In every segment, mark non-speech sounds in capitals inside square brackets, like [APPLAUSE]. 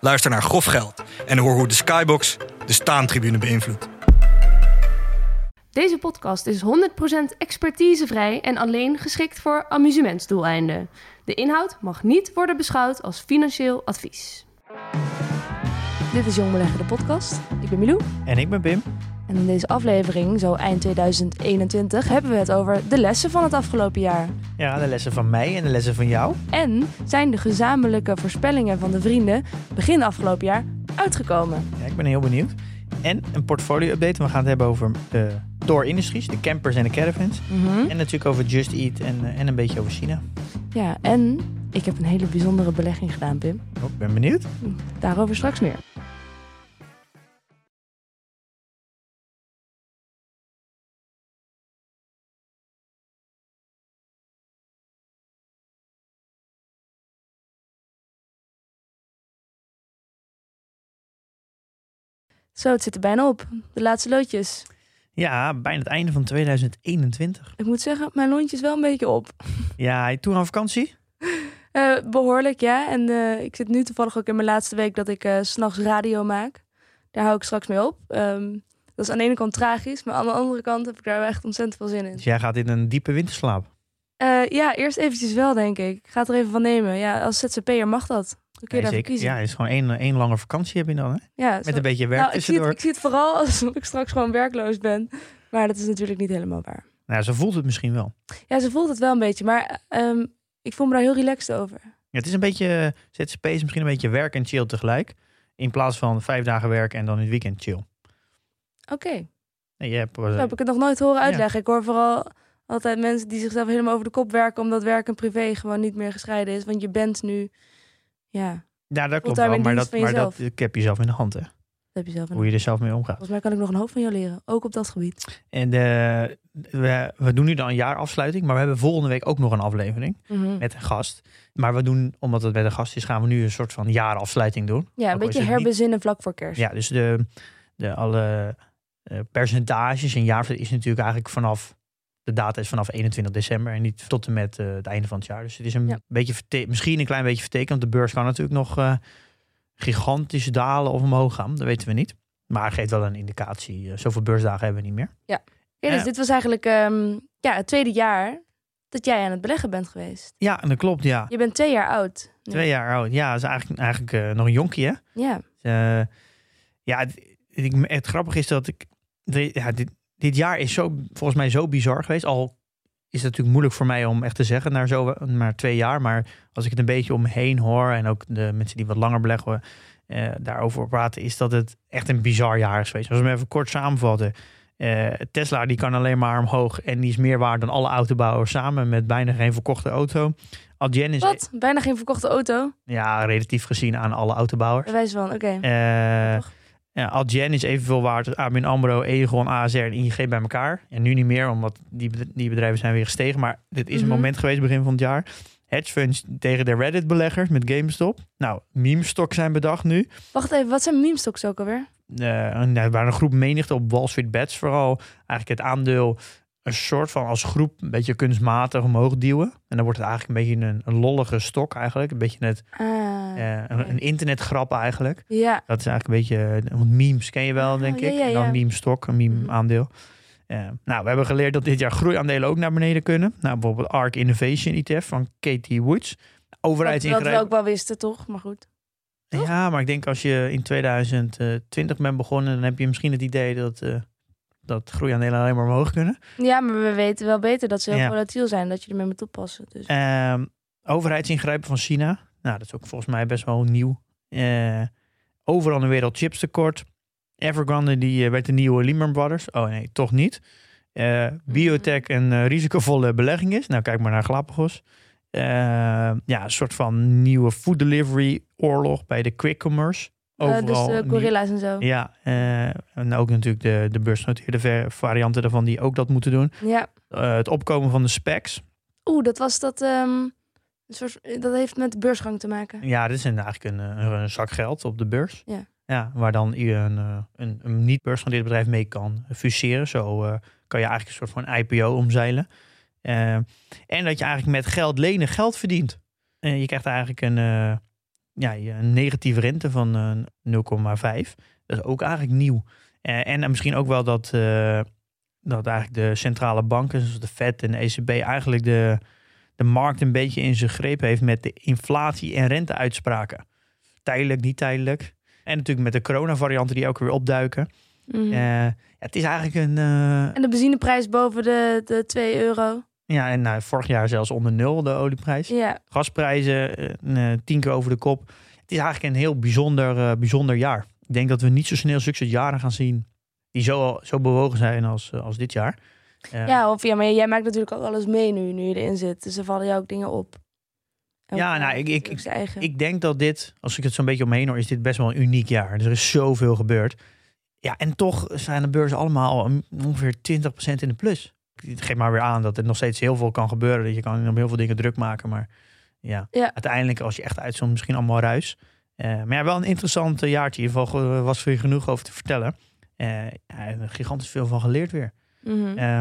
Luister naar Grof Geld en hoor hoe de Skybox de staantribune beïnvloedt. Deze podcast is 100% expertisevrij en alleen geschikt voor amusementsdoeleinden. De inhoud mag niet worden beschouwd als financieel advies. Dit is Jong Beleggen, de podcast. Ik ben Milou. En ik ben Pim. En in deze aflevering, zo eind 2021, hebben we het over de lessen van het afgelopen jaar. Ja, de lessen van mij en de lessen van jou. En zijn de gezamenlijke voorspellingen van de vrienden begin afgelopen jaar uitgekomen? Ja, ik ben heel benieuwd. En een portfolio-update. We gaan het hebben over de Door Industries, de campers en de caravans. Mhm. En natuurlijk over Just Eat en, eh, en een beetje over China. Ja, en ik heb een hele bijzondere belegging gedaan, Pim. Oh, ik ben benieuwd. Daarover straks meer. Zo, het zit er bijna op. De laatste loodjes. Ja, bijna het einde van 2021. Ik moet zeggen, mijn lontje is wel een beetje op. [LAUGHS] Ja, toen aan vakantie? Eh, behoorlijk, ja. En eh, ik zit nu toevallig ook in mijn laatste week dat ik s s'nachts radio maak. Daar hou ik straks mee op. Ehm, dat is aan de ene kant tragisch, maar aan de andere kant heb ik daar echt ontzettend veel zin in. Dus jij gaat in een diepe winterslaap. Ja, eerst eventjes wel, denk ik. Ik ga het er even van nemen. Ja, als ZZP'er mag dat. Dan kun je Nee, daarvoor zeker. Ja, het is gewoon één, één lange vakantie heb je dan, hè? Ja, Met zo- een beetje werk nou, ik, zie tussendoor. het, ik zie het vooral alsof [LAUGHS] ik straks gewoon werkloos ben. Maar dat is natuurlijk niet helemaal waar. Nou, zo voelt het misschien wel. Ja, ze voelt het wel een beetje. Maar ehm, ik voel me daar heel relaxed over. Ja, het is een beetje, ZZP is misschien een beetje werk en chill tegelijk. In plaats van vijf dagen werken en dan in het weekend chill. Oké. Nee, je hebt, eh, Zo heb ik het nog nooit horen Ja. uitleggen. Ik hoor vooral altijd mensen die zichzelf helemaal over de kop werken... omdat werk en privé gewoon niet meer gescheiden is. Want je bent nu... Ja, Ja, dat klopt wel. Maar, dat, maar dat heb je zelf in de hand, hè? dat heb je zelf in Hoe je er zelf mee omgaat. Volgens mij kan ik nog een hoop van jou leren. Ook op dat gebied. En de, we, we doen nu dan een jaarafsluiting, maar we hebben volgende week ook nog een aflevering Mhm. met een gast. Maar we doen, omdat het met een gast is, gaan we nu een soort van jaarafsluiting doen. Ja, een beetje niet- herbezinnen vlak voor kerst. Ja, dus de, de alle eh, percentages en jaar is natuurlijk eigenlijk vanaf de data is vanaf 21 december en niet tot en met eh, het einde van het jaar. Dus het is een Ja. beetje misschien een klein beetje vertekend, want de beurs kan natuurlijk nog eh, gigantisch dalen of omhoog gaan. Dat weten we niet. Maar het geeft wel een indicatie. Eh, zoveel beursdagen hebben we niet meer. Ja, dus dit was eigenlijk ehm, ja, het tweede jaar dat jij aan het beleggen bent geweest. Ja, en dat klopt, ja. Je bent twee jaar oud. nu. Twee jaar oud. Ja, dat is eigenlijk, eigenlijk nog een jonkie, hè? Ja. Eh, ja, het, ik- het grappige is dat ik... ja, dit, dit jaar is zo, volgens mij zo bizar geweest. Al is het natuurlijk moeilijk voor mij om echt te zeggen naar zo maar twee jaar. Maar als ik het een beetje om me heen hoor... en ook de mensen die wat langer beleggen eh, daarover praten... is dat het echt een bizar jaar is geweest. Als we hem even kort samenvatten... eh, Tesla die kan alleen maar omhoog en die is meer waard dan alle autobouwers samen met bijna geen verkochte auto. Adyen is Wat? Bijna geen verkochte auto? ja, relatief gezien aan alle autobouwers. Wijze van, oké. Eh? Ja, Adyen is evenveel waard als ABN AMRO, Egon, ASR en ING bij elkaar. En nu niet meer, omdat die, die bedrijven zijn weer gestegen. Maar dit is een Mhm. moment geweest begin van het jaar. Hedge funds tegen de Reddit-beleggers met GameStop. Nou, meme-stock zijn bedacht nu. Wacht even, wat zijn meme-stocks ook alweer? En daar waren een groep menigte op Wall Street Bets vooral. Eigenlijk het aandeel een soort van als groep een beetje kunstmatig omhoog duwen. En dan wordt het eigenlijk een beetje een, een lollige stok eigenlijk. Een beetje net Ah, eh, een, een internetgrap eigenlijk. ja. Dat is eigenlijk een beetje, eh, want memes ken je wel, denk Oh, ja, ik. ja, dan meme stok, een meme Mhm. aandeel. Nou, we hebben geleerd dat dit jaar groeiaandelen ook naar beneden kunnen. Nou, bijvoorbeeld ARK Innovation ETF van Katie Woods. Wat, wat we ook wel wisten, toch? Maar goed. toch? Ja, maar ik denk als je in 2020 bent begonnen, dan heb je misschien het idee dat, eh, dat groeiaandelen alleen maar omhoog kunnen. Ja, maar we weten wel beter dat ze heel Ja. volatiel zijn. Dat je ermee moet toepassen. Dus. Ehm, overheidsingrijpen van China. Nou, dat is ook volgens mij best wel nieuw. Eh, overal in de wereld chips tekort. Evergrande die eh, werd de nieuwe Lehman Brothers. Oh nee, toch niet. Eh, biotech een risicovolle belegging is. Nou, kijk maar naar Galapagos. Ja, een soort van nieuwe food delivery oorlog bij de quick commerce. Eh, dus overal de nu- gorilla's en zo. Ja, eh, en ook natuurlijk de, de beursgenoteerde varianten daarvan die ook dat moeten doen. Ja. Het opkomen van de specs. Oeh, dat was dat... ehm, soort, dat heeft met beursgang te maken. Ja, dit is eigenlijk een, een zak geld op de beurs. Ja. Ja, waar dan een, een, een niet beursgenoteerd bedrijf mee kan fuseren. Zo kan je eigenlijk een soort van IPO omzeilen. En dat je eigenlijk met geld lenen geld verdient. Eh, je krijgt eigenlijk een, ja, je- een negatieve rente van eh, 0,5. Dat is ook eigenlijk nieuw. Eh, en misschien ook wel dat, eh, dat eigenlijk de centrale banken, zoals de Fed en de ECB, eigenlijk de, de markt een beetje in zijn greep heeft met de inflatie- en renteuitspraken. Tijdelijk, niet tijdelijk. En natuurlijk met de coronavarianten die elke weer opduiken. Mhm. Eh, ja, het is eigenlijk een. eh, En de benzineprijs boven de, de 2 euro. Ja, en nou, vorig jaar zelfs onder nul de olieprijs. Ja. Gasprijzen eh, eh, tien keer over de kop. Het is eigenlijk een heel bijzonder, eh, bijzonder jaar. Ik denk dat we niet zo snel zulke jaren gaan zien die zo, zo bewogen zijn als, eh, als dit jaar. Eh, Ja, of ja, maar jij maakt natuurlijk ook alles mee nu, nu je erin zit. Dus er vallen jou ook dingen op. En Ja, nou, ik- ik- eigen. Ik denk dat dit, als ik het zo'n beetje omheen hoor, is dit best wel een uniek jaar. Dus er is zoveel gebeurd. Ja, en toch zijn de beurzen allemaal ongeveer 20% in de plus. Het geeft maar weer aan dat er nog steeds heel veel kan gebeuren. Dat je kan op heel veel dingen druk maken. Maar ja, Ja. uiteindelijk als je echt uitzoomt, misschien allemaal ruis. Eh, maar ja, wel een interessant eh, jaartje. In ieder geval eh, was er genoeg over te vertellen. Eh ja, gigantisch veel van geleerd weer. Mhm. Eh,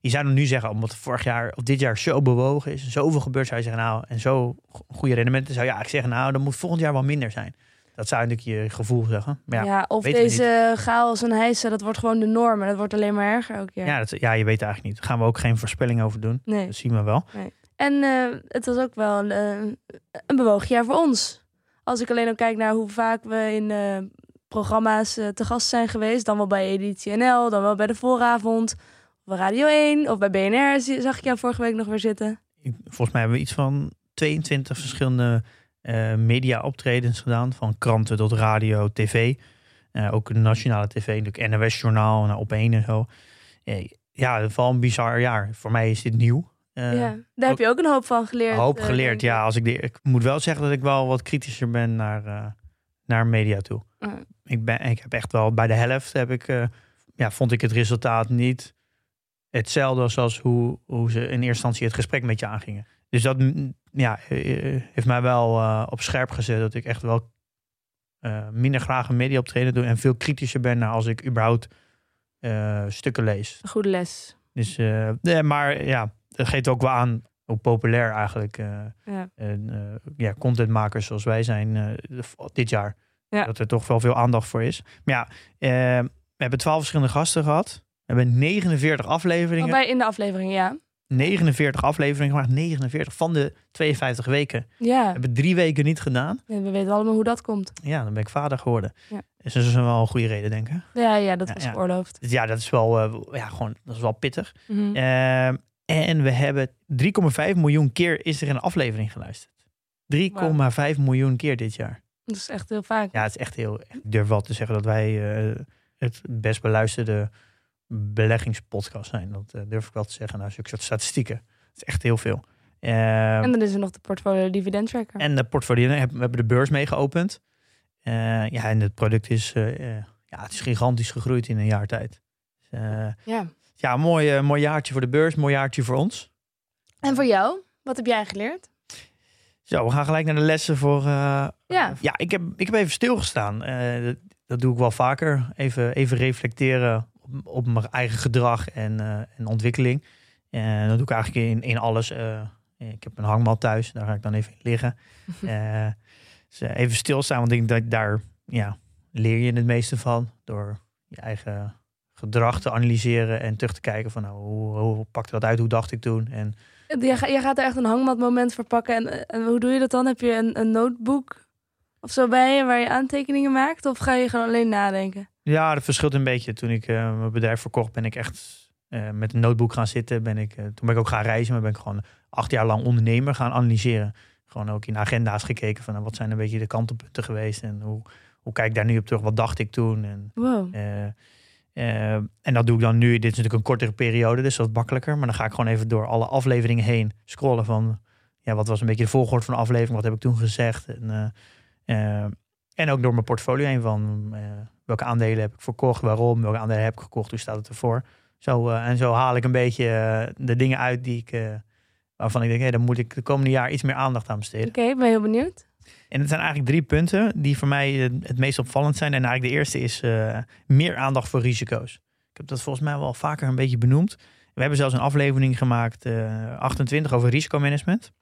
je zou dan nu zeggen, omdat vorig jaar of dit jaar zo bewogen is, zoveel gebeurd, zou je zeggen, nou, en zo go- goede rendementen, zou je eigenlijk zeggen, nou, dan moet volgend jaar wel minder zijn. Dat zou natuurlijk je gevoel zeggen. Maar ja, ja, of deze chaos en hijsen, dat wordt gewoon de norm. En dat wordt alleen maar erger elk jaar. ja, dat, ja, je weet het eigenlijk niet. Daar gaan we ook geen voorspelling over doen. Nee. Dat zien we wel. En eh, het was ook wel een, eh, een bewogen jaar voor ons. Als ik alleen ook kijk naar hoe vaak we in eh, programma's te gast zijn geweest. Dan wel bij Editie NL, dan wel bij de Vooravond. Of bij Radio 1 of bij BNR zag ik jou vorige week nog weer zitten. Volgens mij hebben we iets van 22 verschillende eh, media optredens gedaan. Van kranten tot radio, tv. Eh, ook een nationale tv, natuurlijk NOS Journaal, en op één en zo. Eh, ja, wel een bizar jaar. Voor mij is dit nieuw. Eh, ja, daar heb je ook een hoop van geleerd. hoop eh, geleerd, ja. Als ik, de, ik moet wel zeggen dat ik wel wat kritischer ben naar, eh, naar media toe. Ik, ben, ik heb echt wel bij de helft heb ik, eh, ja, vond ik het resultaat niet hetzelfde zoals hoe, hoe ze in eerste instantie het gesprek met je aangingen. Dus dat mm, ja, eh, heeft mij wel eh, op scherp gezet dat ik echt wel eh, minder graag een media optreden doe en veel kritischer ben als ik überhaupt eh, stukken lees. Een goede les. Dus, eh, nee, maar ja, dat geeft ook wel aan hoe populair eigenlijk eh, Ja. en, eh, ja, contentmakers zoals wij zijn eh, dit jaar. Ja. Dat er toch wel veel aandacht voor is. Maar ja, eh, we hebben twaalf verschillende gasten gehad. We hebben 49 afleveringen. Oh, bij in de aflevering, ja. 49 afleveringen gemaakt. 49 van de 52 weken. We Ja, hebben drie weken niet gedaan. en we weten allemaal hoe dat komt. Ja, dan ben ik vader geworden. Ja. Dus dat is wel een goede reden, denk ik. Ja, ja dat Ja, was ja. geoorloofd. Dus ja, dat is wel, eh, ja, gewoon, dat is wel pittig. Mhm. Ehm, en we hebben 3,5 miljoen keer is er een aflevering geluisterd. 3,5 miljoen keer dit jaar. Dat is echt heel vaak. Ja, het is echt heel. Ik durf wel te zeggen dat wij eh, het best beluisterde beleggingspodcast zijn. Dat eh, durf ik wel te zeggen. Nou, zulke soort statistieken. Het is echt heel veel. Ehm, En dan is er nog de portfolio dividend tracker. en de portfolio, we hebben de beurs mee geopend. Eh, ja, en het product is, eh, ja, het is gigantisch gegroeid in een jaar tijd. Dus, Ja. ja, mooi, mooi jaartje voor de beurs, mooi jaartje voor ons. En voor jou? Wat heb jij geleerd? Zo, we gaan gelijk naar de lessen voor. Ja. ja ik, heb, ik heb even stilgestaan. Dat, dat doe ik wel vaker. Even, even reflecteren op, mijn eigen gedrag en, eh, en ontwikkeling. En dat doe ik eigenlijk in, in alles. Eh, ik heb een hangmat thuis, daar ga ik dan even in liggen. [LAUGHS] Eh, dus eh, even stilstaan, want ik denk dat daar ja, leer je het meeste van. Door je eigen gedrag te analyseren en terug te kijken van nou, hoe, hoe pakte dat uit, hoe dacht ik toen. En jij gaat er echt een hangmatmoment voor pakken. En, en hoe doe je dat dan? Heb je een, een notebook of zo bij je waar je aantekeningen maakt? Of ga je gewoon alleen nadenken? Ja, dat verschilt een beetje. Toen ik eh, mijn bedrijf verkocht, ben ik echt eh, met een notebook gaan zitten. Ben ik, eh, toen ben ik ook gaan reizen, maar ben ik gewoon acht jaar lang ondernemer gaan analyseren. Gewoon ook in agenda's gekeken van nou, wat zijn een beetje de kantelpunten geweest en hoe, hoe kijk ik daar nu op terug? Wat dacht ik toen? En, Wow. en dat doe ik dan nu. Dit is natuurlijk een kortere periode, dus dat is makkelijker. Maar dan ga ik gewoon even door alle afleveringen heen scrollen van ja, wat was een beetje de volgorde van de aflevering? Wat heb ik toen gezegd? En, En ook door mijn portfolio heen van welke aandelen heb ik verkocht, waarom, welke aandelen heb ik gekocht, hoe staat het ervoor. Zo, eh, en zo haal ik een beetje eh, de dingen uit die ik, eh, waarvan ik denk, hé, dan moet ik de komende jaar iets meer aandacht aan besteden. Oké, ben heel benieuwd. En het zijn eigenlijk drie punten die voor mij het meest opvallend zijn. En eigenlijk de eerste is meer aandacht voor risico's. Ik heb dat volgens mij wel vaker een beetje benoemd. We hebben zelfs een aflevering gemaakt, eh 28, over risicomanagement.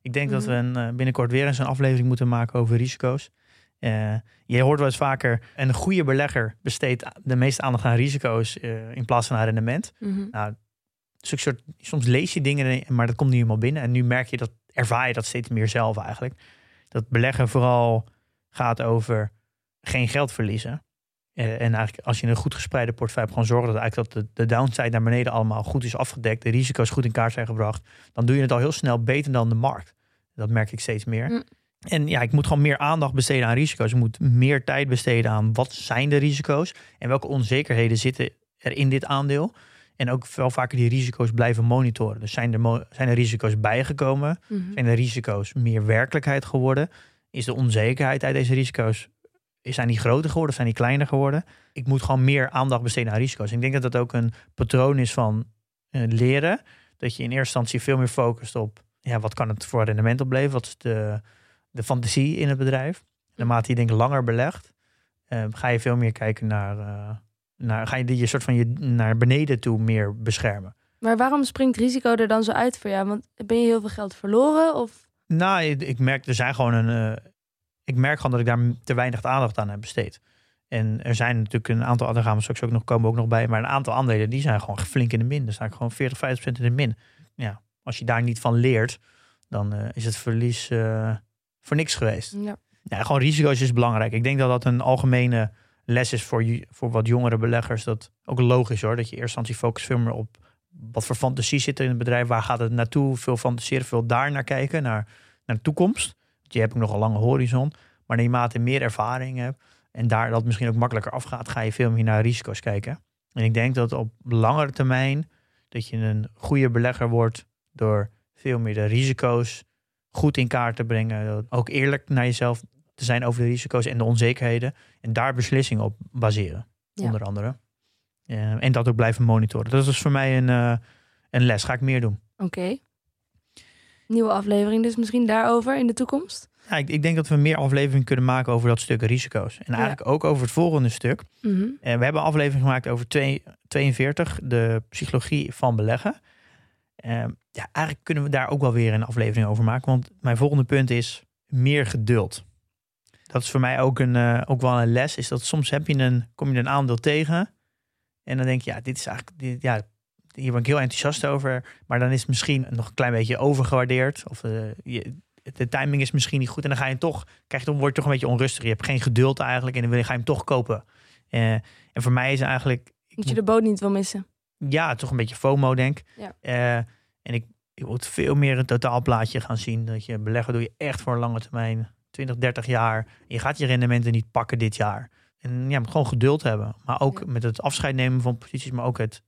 Ik denk dat we een, binnenkort weer eens een aflevering moeten maken over risico's. Eh, je hoort wel eens vaker, een goede belegger besteedt de meeste aandacht aan risico's eh, in plaats van aan rendement. Mhm. Nou, soort, soms lees je dingen, maar dat komt niet helemaal binnen. En nu merk je dat, ervaar je dat steeds meer zelf eigenlijk. Dat beleggen vooral gaat over geen geld verliezen. Eh, en eigenlijk als je een goed gespreide portefeuille hebt, gewoon zorgen dat eigenlijk dat de, de downside naar beneden allemaal goed is afgedekt, de risico's goed in kaart zijn gebracht, dan doe je het al heel snel beter dan de markt. Dat merk ik steeds meer. Mm. En ja, ik moet gewoon meer aandacht besteden aan risico's. Ik moet meer tijd besteden aan wat zijn de risico's en welke onzekerheden zitten er in dit aandeel. En ook veel vaker die risico's blijven monitoren. Dus zijn er, zijn er risico's bijgekomen? Mhm. Zijn de risico's meer werkelijkheid geworden? Is de onzekerheid uit deze risico's, zijn die groter geworden of zijn die kleiner geworden? Ik moet gewoon meer aandacht besteden aan risico's. Ik denk dat dat ook een patroon is van eh, leren. Dat je in eerste instantie veel meer focust op ja, wat kan het voor rendement opleveren? Wat is de, de fantasie in het bedrijf? Naarmate je denk ik langer belegt, eh, ga je veel meer kijken naar, eh, naar ga je je soort van je naar beneden toe meer beschermen. Maar waarom springt risico er dan zo uit voor jou? Want ben je heel veel geld verloren? Of... Nou, ik, ik merk, er zijn gewoon een. eh, ik merk gewoon dat ik daar te weinig aandacht aan heb besteed. En er zijn natuurlijk een aantal, daar gaan we straks ook nog komen, ook nog bij. Maar een aantal aandelen die zijn gewoon flink in de min. Er staan gewoon 40, 50 procent in de min. Ja, als je daar niet van leert, dan is het verlies voor niks geweest. Ja. Ja, gewoon risico's is belangrijk. Ik denk dat dat een algemene les is voor, voor wat jongere beleggers. Dat ook logisch hoor. Dat je eerst instantie focust veel meer op wat voor fantasie zit er in het bedrijf. Waar gaat het naartoe? Veel fantaseren, veel daar naar kijken. Naar, naar de toekomst. Want je hebt ook nog een lange horizon. Maar naarmate je meer ervaring hebt. En daar dat misschien ook makkelijker afgaat. Ga je veel meer naar risico's kijken. En ik denk dat op langere termijn. Dat je een goede belegger wordt. Door veel meer de risico's goed in kaart te brengen. Ook eerlijk naar jezelf te zijn over de risico's en de onzekerheden. En daar beslissingen op baseren, Ja. onder andere. Eh, en dat ook blijven monitoren. Dat is voor mij een, eh, een les. Ga ik meer doen. Oké. Nieuwe aflevering dus misschien daarover in de toekomst? Ja, ik, ik denk dat we meer afleveringen kunnen maken over dat stuk risico's. En eigenlijk ook over het volgende stuk. Mhm. Eh, we hebben een aflevering gemaakt over twee- 42, de psychologie van beleggen. Eh, ja, eigenlijk kunnen we daar ook wel weer een aflevering over maken. Want mijn volgende punt is meer geduld. Dat is voor mij ook, een, eh, ook wel een les. Is dat soms heb je een, kom je een aandeel tegen. En dan denk je, ja, dit is eigenlijk, ja, hier ben ik heel enthousiast over. Maar dan is het misschien nog een klein beetje overgewaardeerd. Of eh, de timing is misschien niet goed. En dan ga je toch, krijg je, dan word je toch een beetje onrustig. Je hebt geen geduld eigenlijk. En dan ga je hem toch kopen. Eh, en voor mij is eigenlijk Dat je de boot niet wil missen. Ja, toch een beetje FOMO, denk. Ja. Eh, en ik, ik moet veel meer een totaalplaatje gaan zien. Dat je beleggen doe je echt voor een lange termijn. 20, 30 jaar. Je gaat je rendementen niet pakken dit jaar. En ja, je moet gewoon geduld hebben. Maar ook Ja. met het afscheid nemen van posities, maar ook het,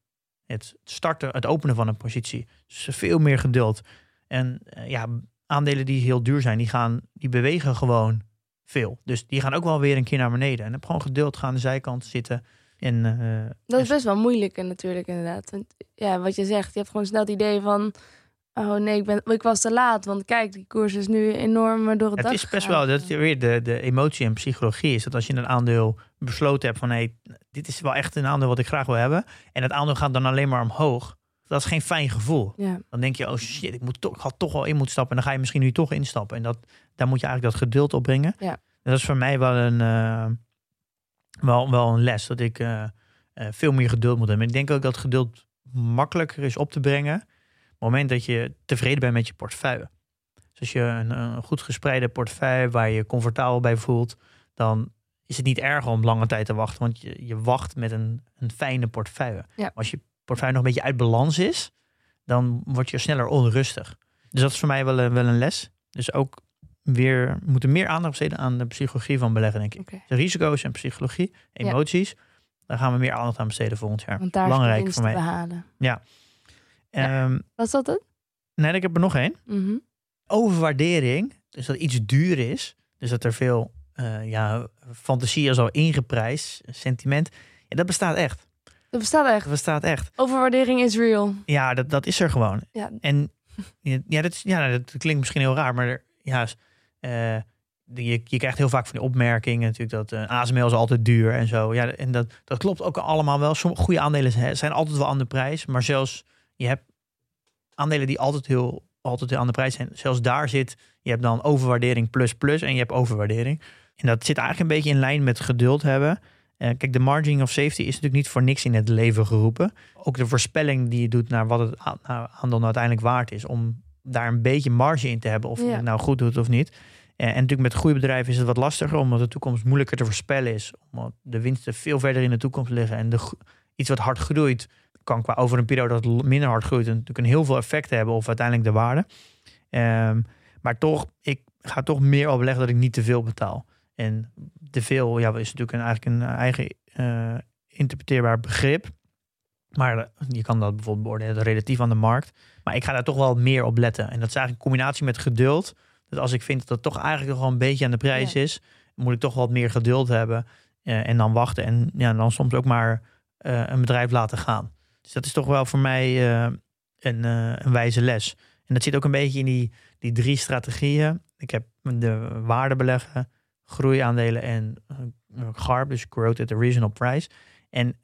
het starten, het openen van een positie. Dus veel meer geduld. En eh, ja, aandelen die heel duur zijn, die, gaan, die bewegen gewoon veel. Dus die gaan ook wel weer een keer naar beneden. En heb gewoon geduld, ga aan de zijkant zitten. En, eh, Dat is best wel moeilijk en natuurlijk inderdaad. Want ja, wat je zegt, je hebt gewoon snel het idee van... Oh nee, ik, ben, ik was te laat. Want kijk, die koers is nu enorm door het Het is best gegaan. wel, dat is weer de, de emotie en psychologie is dat als je een aandeel besloten hebt van hé, hey, dit is wel echt een aandeel wat ik graag wil hebben. En het aandeel gaat dan alleen maar omhoog. Dat is geen fijn gevoel. Ja, Dan denk je, oh shit, ik, moet toch, ik had toch wel in moeten stappen. En dan ga je misschien nu toch instappen. En dat, daar moet je eigenlijk dat geduld op brengen. Ja. En dat is voor mij wel een, eh, wel, wel een les. Dat ik eh, eh, veel meer geduld moet hebben. En ik denk ook dat geduld makkelijker is op te brengen. Op het moment dat je tevreden bent met je portefeuille. Dus als je een, een goed gespreide portefeuille waar je je comfortabel bij voelt, dan is het niet erg om lange tijd te wachten. Want je, je wacht met een, een fijne portefeuille. Ja. Als je portefeuille nog een beetje uit balans is, dan word je sneller onrustig. Dus dat is voor mij wel een, wel een les. Dus ook weer, we moeten meer aandacht besteden aan de psychologie van beleggen, denk ik. De risico's en psychologie, emoties, daar gaan we meer aandacht aan besteden volgend jaar. Want daar is Belangrijk voor mij. behalen. Ja. Ja. Ehm, Was dat het? nee, ik heb er nog één. Mhm. Overwaardering, dus dat iets duur is, dus dat er veel eh, ja, fantasie als al ingeprijsd, sentiment. Ja, dat bestaat echt. Dat bestaat echt. Dat bestaat echt. Overwaardering is real. Ja, dat, dat is er gewoon. Ja. En ja, dat, is, ja, dat klinkt misschien heel raar, maar er- ja, je, je krijgt heel vaak van die opmerkingen natuurlijk dat eh ASML is altijd duur en zo. Ja, en dat, dat klopt ook allemaal wel. Sommige goede aandelen zijn- altijd wel aan de prijs, maar zelfs je hebt aandelen die altijd heel, altijd heel aan de prijs zijn. Zelfs daar zit, je hebt dan overwaardering plus plus en je hebt overwaardering. En dat zit eigenlijk een beetje in lijn met geduld hebben. Eh, kijk, de margin of safety is natuurlijk niet voor niks in het leven geroepen. Ook de voorspelling die je doet naar wat het aandeel nou uiteindelijk waard is. Om daar een beetje marge in te hebben of je het nou goed doet of niet. En natuurlijk met goede bedrijven is het wat lastiger. Omdat de toekomst moeilijker te voorspellen is. Omdat de winsten veel verder in de toekomst liggen. En de, iets wat hard groeit kan qua over een periode dat minder hard groeit. Natuurlijk een heel veel effect hebben op uiteindelijk de waarde. Ehm, maar toch, ik ga toch meer overleggen dat ik niet te veel betaal. En te veel ja, is natuurlijk een, eigenlijk een eigen eh, interpreteerbaar begrip. Maar eh, je kan dat bijvoorbeeld beoordelen relatief aan de markt. Maar ik ga daar toch wel meer op letten. En dat is eigenlijk een combinatie met geduld. Dus als ik vind dat het toch eigenlijk nog wel een beetje aan de prijs Ja. is, moet ik toch wat meer geduld hebben. eh, en dan wachten. En ja, dan soms ook maar eh, een bedrijf laten gaan. Dus dat is toch wel voor mij een, een wijze les. En dat zit ook een beetje in die, die drie strategieën. Ik heb de waarde beleggen, groeiaandelen en GARP, dus Growth at a Reasonable Price. En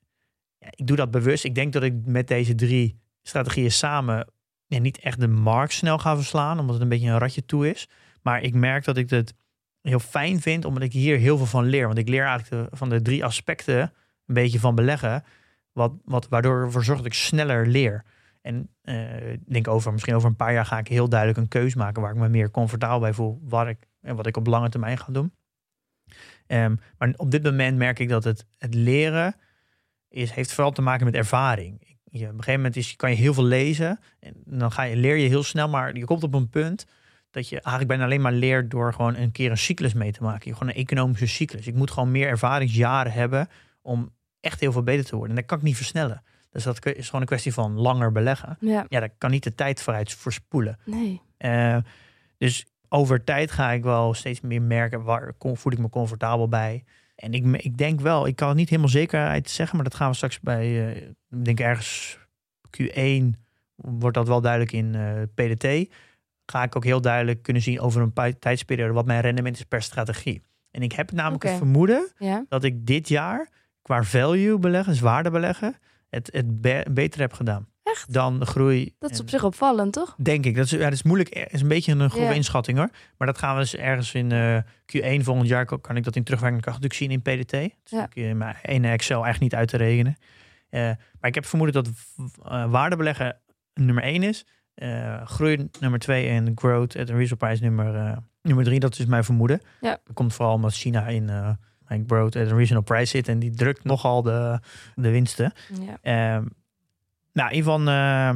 ik doe dat bewust. Ik denk dat ik met deze drie strategieën samen ja, niet echt de markt snel ga verslaan, omdat het een beetje een ratje toe is. Maar ik merk dat ik het heel fijn vind, omdat ik hier heel veel van leer. Want ik leer eigenlijk van de drie aspecten een beetje van beleggen, wat, wat, waardoor ervoor zorgt dat ik sneller leer. En eh, denk over, misschien over een paar jaar ga ik heel duidelijk een keus maken waar ik me meer comfortabel bij voel, waar ik, en wat ik op lange termijn ga doen. Ehm, maar op dit moment merk ik dat het, het leren is, heeft vooral te maken met ervaring. Je, op een gegeven moment is, kan je heel veel lezen en dan ga je, leer je heel snel, maar je komt op een punt dat je eigenlijk bijna alleen maar leert door gewoon een keer een cyclus mee te maken. Gewoon een economische cyclus. Ik moet gewoon meer ervaringsjaren hebben om echt heel veel beter te worden. En dat kan ik niet versnellen. Dus dat is gewoon een kwestie van langer beleggen. Ja, Ja, daar kan niet de tijd vooruit voorspoelen. nee. Eh, dus over tijd ga ik wel steeds meer merken waar voel ik me comfortabel bij. En ik, ik denk wel, ik kan het niet helemaal zekerheid zeggen, maar dat gaan we straks bij, eh, ik denk ergens Q1 wordt dat wel duidelijk in eh, PDT. Ga ik ook heel duidelijk kunnen zien over een tijdsperiode wat mijn rendement is per strategie. En ik heb namelijk Oké. het vermoeden Ja, dat ik dit jaar qua value beleggen, dus waarde beleggen, het, het be- beter heb gedaan. Echt? Dan groei. dat is en- op zich opvallend, toch? Denk ik. Dat is, ja, dat is moeilijk. Het is een beetje een grove Ja. inschatting hoor. Maar dat gaan we dus ergens in eh, Q1 volgend jaar. kan- Kan ik dat in terugwerkende kracht natuurlijk zien in PDT. Dat is Ja. in mijn ene Excel echt niet uit te rekenen. Eh, maar ik heb vermoeden dat waardebeleggen nummer 1 is. eh, groei nummer 2 en growth at a reasonable price nummer, eh, nummer 3. Dat is mijn vermoeden. Ja. Dat komt vooral omdat China in eh growth at a reasonable price zit. En die drukt nogal de, de winsten. Ja. Ehm, nou, in ieder geval eh,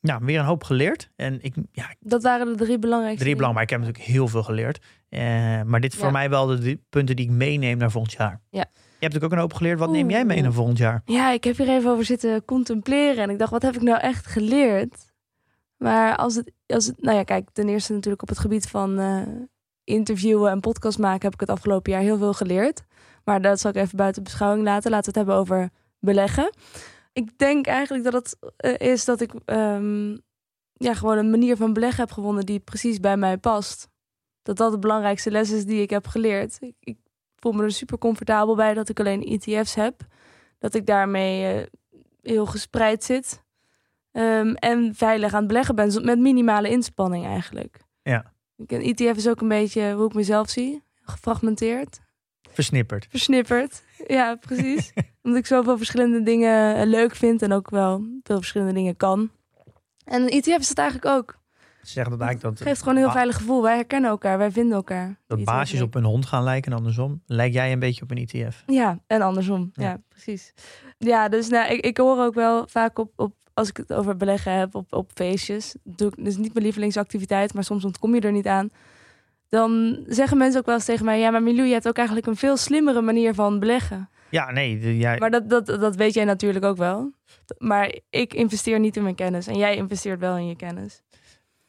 nou, weer een hoop geleerd. En ik, ja, Dat waren de drie belangrijkste drie dingen. belang, maar ik heb natuurlijk heel veel geleerd. Eh, maar dit voor mij wel de drie punten die ik meeneem naar volgend jaar. Ja. Je hebt natuurlijk ook een hoop geleerd. Wat neem jij mee naar volgend jaar? Ja, ik heb hier even over zitten contempleren. En ik dacht, wat heb ik nou echt geleerd? Maar als het, als het nou ja, kijk, ten eerste natuurlijk op het gebied van eh, interviewen en podcast maken heb ik het afgelopen jaar heel veel geleerd. Maar dat zal ik even buiten beschouwing laten. Laten we het hebben over beleggen. Ik denk eigenlijk dat het eh, is dat ik ehm, ja, gewoon een manier van beleggen heb gewonnen die precies bij mij past. Dat dat de belangrijkste les is die ik heb geleerd. Ik, ik voel me er super comfortabel bij dat ik alleen ETF's heb. Dat ik daarmee eh, heel gespreid zit. Ehm, en veilig aan het beleggen ben, met minimale inspanning eigenlijk. Ja. Ik- Een ETF is ook een beetje hoe ik mezelf zie. Gefragmenteerd, Versnipperd. versnipperd. Ja, precies. [LAUGHS] Omdat ik zoveel verschillende dingen eh, leuk vind en ook wel veel verschillende dingen kan. En een ETF is dat eigenlijk ook. Ze zeggen dat eigenlijk Het dat, geeft gewoon een heel veilig gevoel. Wij herkennen elkaar, wij vinden elkaar. E dat ETF baasjes op een hond gaan lijken en andersom. Lijk jij een beetje op een E ETF? Ja, en andersom. Ja, Ja. precies. Ja, dus nou, ik, ik hoor ook wel vaak op, op als ik het over beleggen heb op, op feestjes. Doe ik, dus niet mijn lievelingsactiviteit, maar soms ontkom je er niet aan. Dan zeggen mensen ook wel eens tegen mij: Ja, maar Milou, je hebt ook eigenlijk een veel slimmere manier van beleggen. Ja, nee. jij, Maar dat, dat, dat weet jij natuurlijk ook wel. Maar ik investeer niet in mijn kennis en jij investeert wel in je kennis.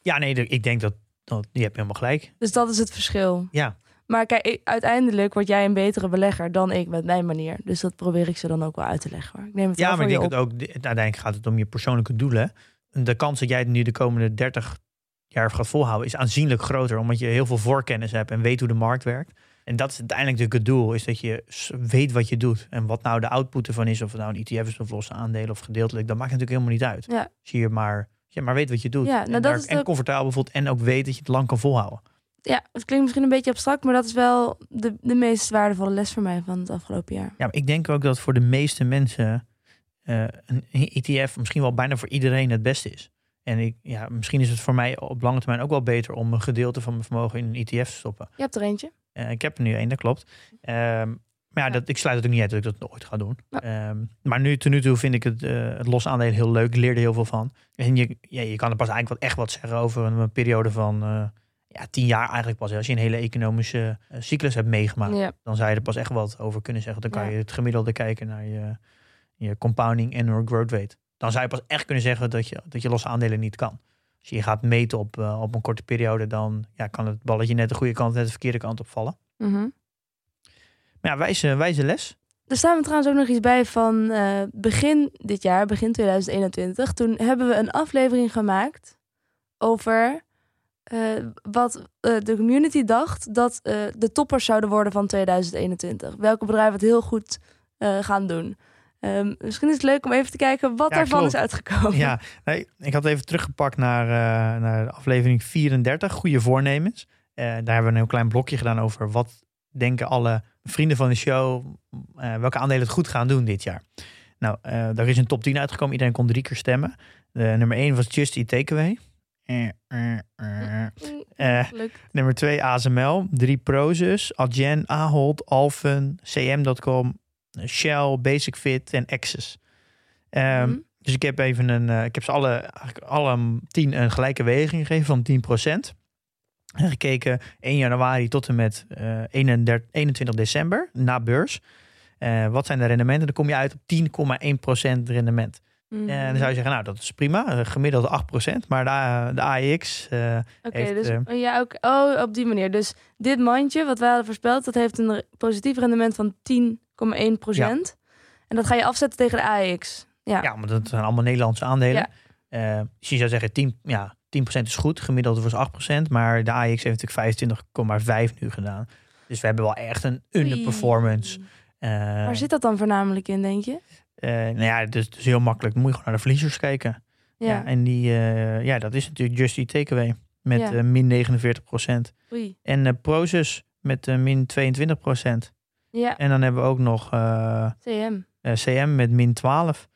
ja, nee. ik denk dat, dat je hebt helemaal gelijk. Dus dat is het verschil. Ja. Maar kijk, uiteindelijk word jij een betere belegger dan ik met mijn manier. Dus dat probeer ik ze dan ook wel uit te leggen. Hoor. Ik neem het Ja, maar ik denk dat ook, uiteindelijk gaat het om je persoonlijke doelen. De kans dat jij het nu de komende 30 jaar gaat volhouden is aanzienlijk groter. Omdat je heel veel voorkennis hebt en weet hoe de markt werkt. En dat is uiteindelijk natuurlijk het doel, is dat je weet wat je doet. En wat nou de output ervan is, of het nou een ETF is of losse aandelen of gedeeltelijk, dat maakt natuurlijk helemaal niet uit. Ja. Als je maar, als je maar weet wat je doet. Ja, nou, en, dat is en ook- comfortabel voelt en ook weet dat je het lang kan volhouden. Ja, het klinkt misschien een beetje abstract, maar dat is wel de, de meest waardevolle les voor mij van het afgelopen jaar. Ja, maar ik denk ook dat voor de meeste mensen eh, een ETF misschien wel bijna voor iedereen het beste is. En ik, ja, misschien is het voor mij op lange termijn ook wel beter om een gedeelte van mijn vermogen in een ETF te stoppen. Je hebt er eentje. Eh, ik heb er nu één, dat klopt. Ehm, maar ja. Dat, ik sluit het ook niet uit dat ik dat ooit ga doen. Ja. Ehm, maar nu, tot nu toe vind ik het, eh het los aandelen heel leuk. Ik leerde heel veel van. En je, ja, je kan er pas eigenlijk wat, echt wat zeggen over een, een periode van eh, ja, tien jaar eigenlijk pas. Als je een hele economische cyclus hebt meegemaakt Ja. dan zou je er pas echt wat over kunnen zeggen. Dan kan Ja. je het gemiddelde kijken naar je, je compounding annual growth rate. Dan zou je pas echt kunnen zeggen dat je, dat je losse aandelen niet kan. Als je gaat meten op, eh, op een korte periode, dan ja, kan het balletje net de goede kant, net de verkeerde kant opvallen. Mhm. Maar ja, wijze, wijze les. Er staan we trouwens ook nog iets bij van eh, begin dit jaar, begin 2021. Toen hebben we een aflevering gemaakt over eh, wat de community dacht dat de toppers zouden worden van 2021. Welke bedrijven het heel goed gaan doen. Ehm, misschien is het leuk om even te kijken wat Ja, daarvan klopt. is uitgekomen. Ja, nee, ik had even teruggepakt naar, eh, naar aflevering 34, goede voornemens. Eh, daar hebben we een heel klein blokje gedaan over wat denken alle vrienden van de show, eh, welke aandelen het goed gaan doen dit jaar. Nou, daar is een top 10 uitgekomen. Iedereen kon drie keer stemmen. Nummer 1 was Just Eat Takeaway. Nummer 2 ASML. 3 Prozus, Adyen, Ahold, Alphen, CM.com, Shell, Basic Fit en Access. Ehm, Mhm. dus ik heb even een, eh, ik heb ze alle, eigenlijk alle tien een gelijke weging gegeven van 10%. En gekeken 1 januari tot en met eh 31, 21 december na beurs. Eh, wat zijn de rendementen? Dan kom je uit op 10,1% rendement. Mhm. En dan zou je zeggen, nou dat is prima, eh, gemiddeld 8%. Maar de, de AEX, eh, Oké, dus eh, ja, ook, oh, op die manier. Dus dit mandje, wat wij hadden voorspeld, dat heeft een positief rendement van 10,1 procent. En dat ga je afzetten tegen de AX. Ja. ja, maar dat zijn allemaal Nederlandse aandelen. Ja. Eh, dus je zou zeggen 10, ja, 10% is goed, gemiddeld was 8%. Maar de AEX heeft natuurlijk 25,5 nu gedaan. Dus we hebben wel echt een underperformance. Eh, Waar zit dat dan voornamelijk in, denk je? eh, nou ja, dus is heel makkelijk. Dan moet je gewoon naar de verliezers kijken. Ja. Ja. en die, eh, ja, dat is natuurlijk Just Eat Takeaway met Ja. eh, min 49%. Oei. En eh Prozus met eh, min 22%. Ja, En dan hebben we ook nog eh, CM. eh, CM met min 12.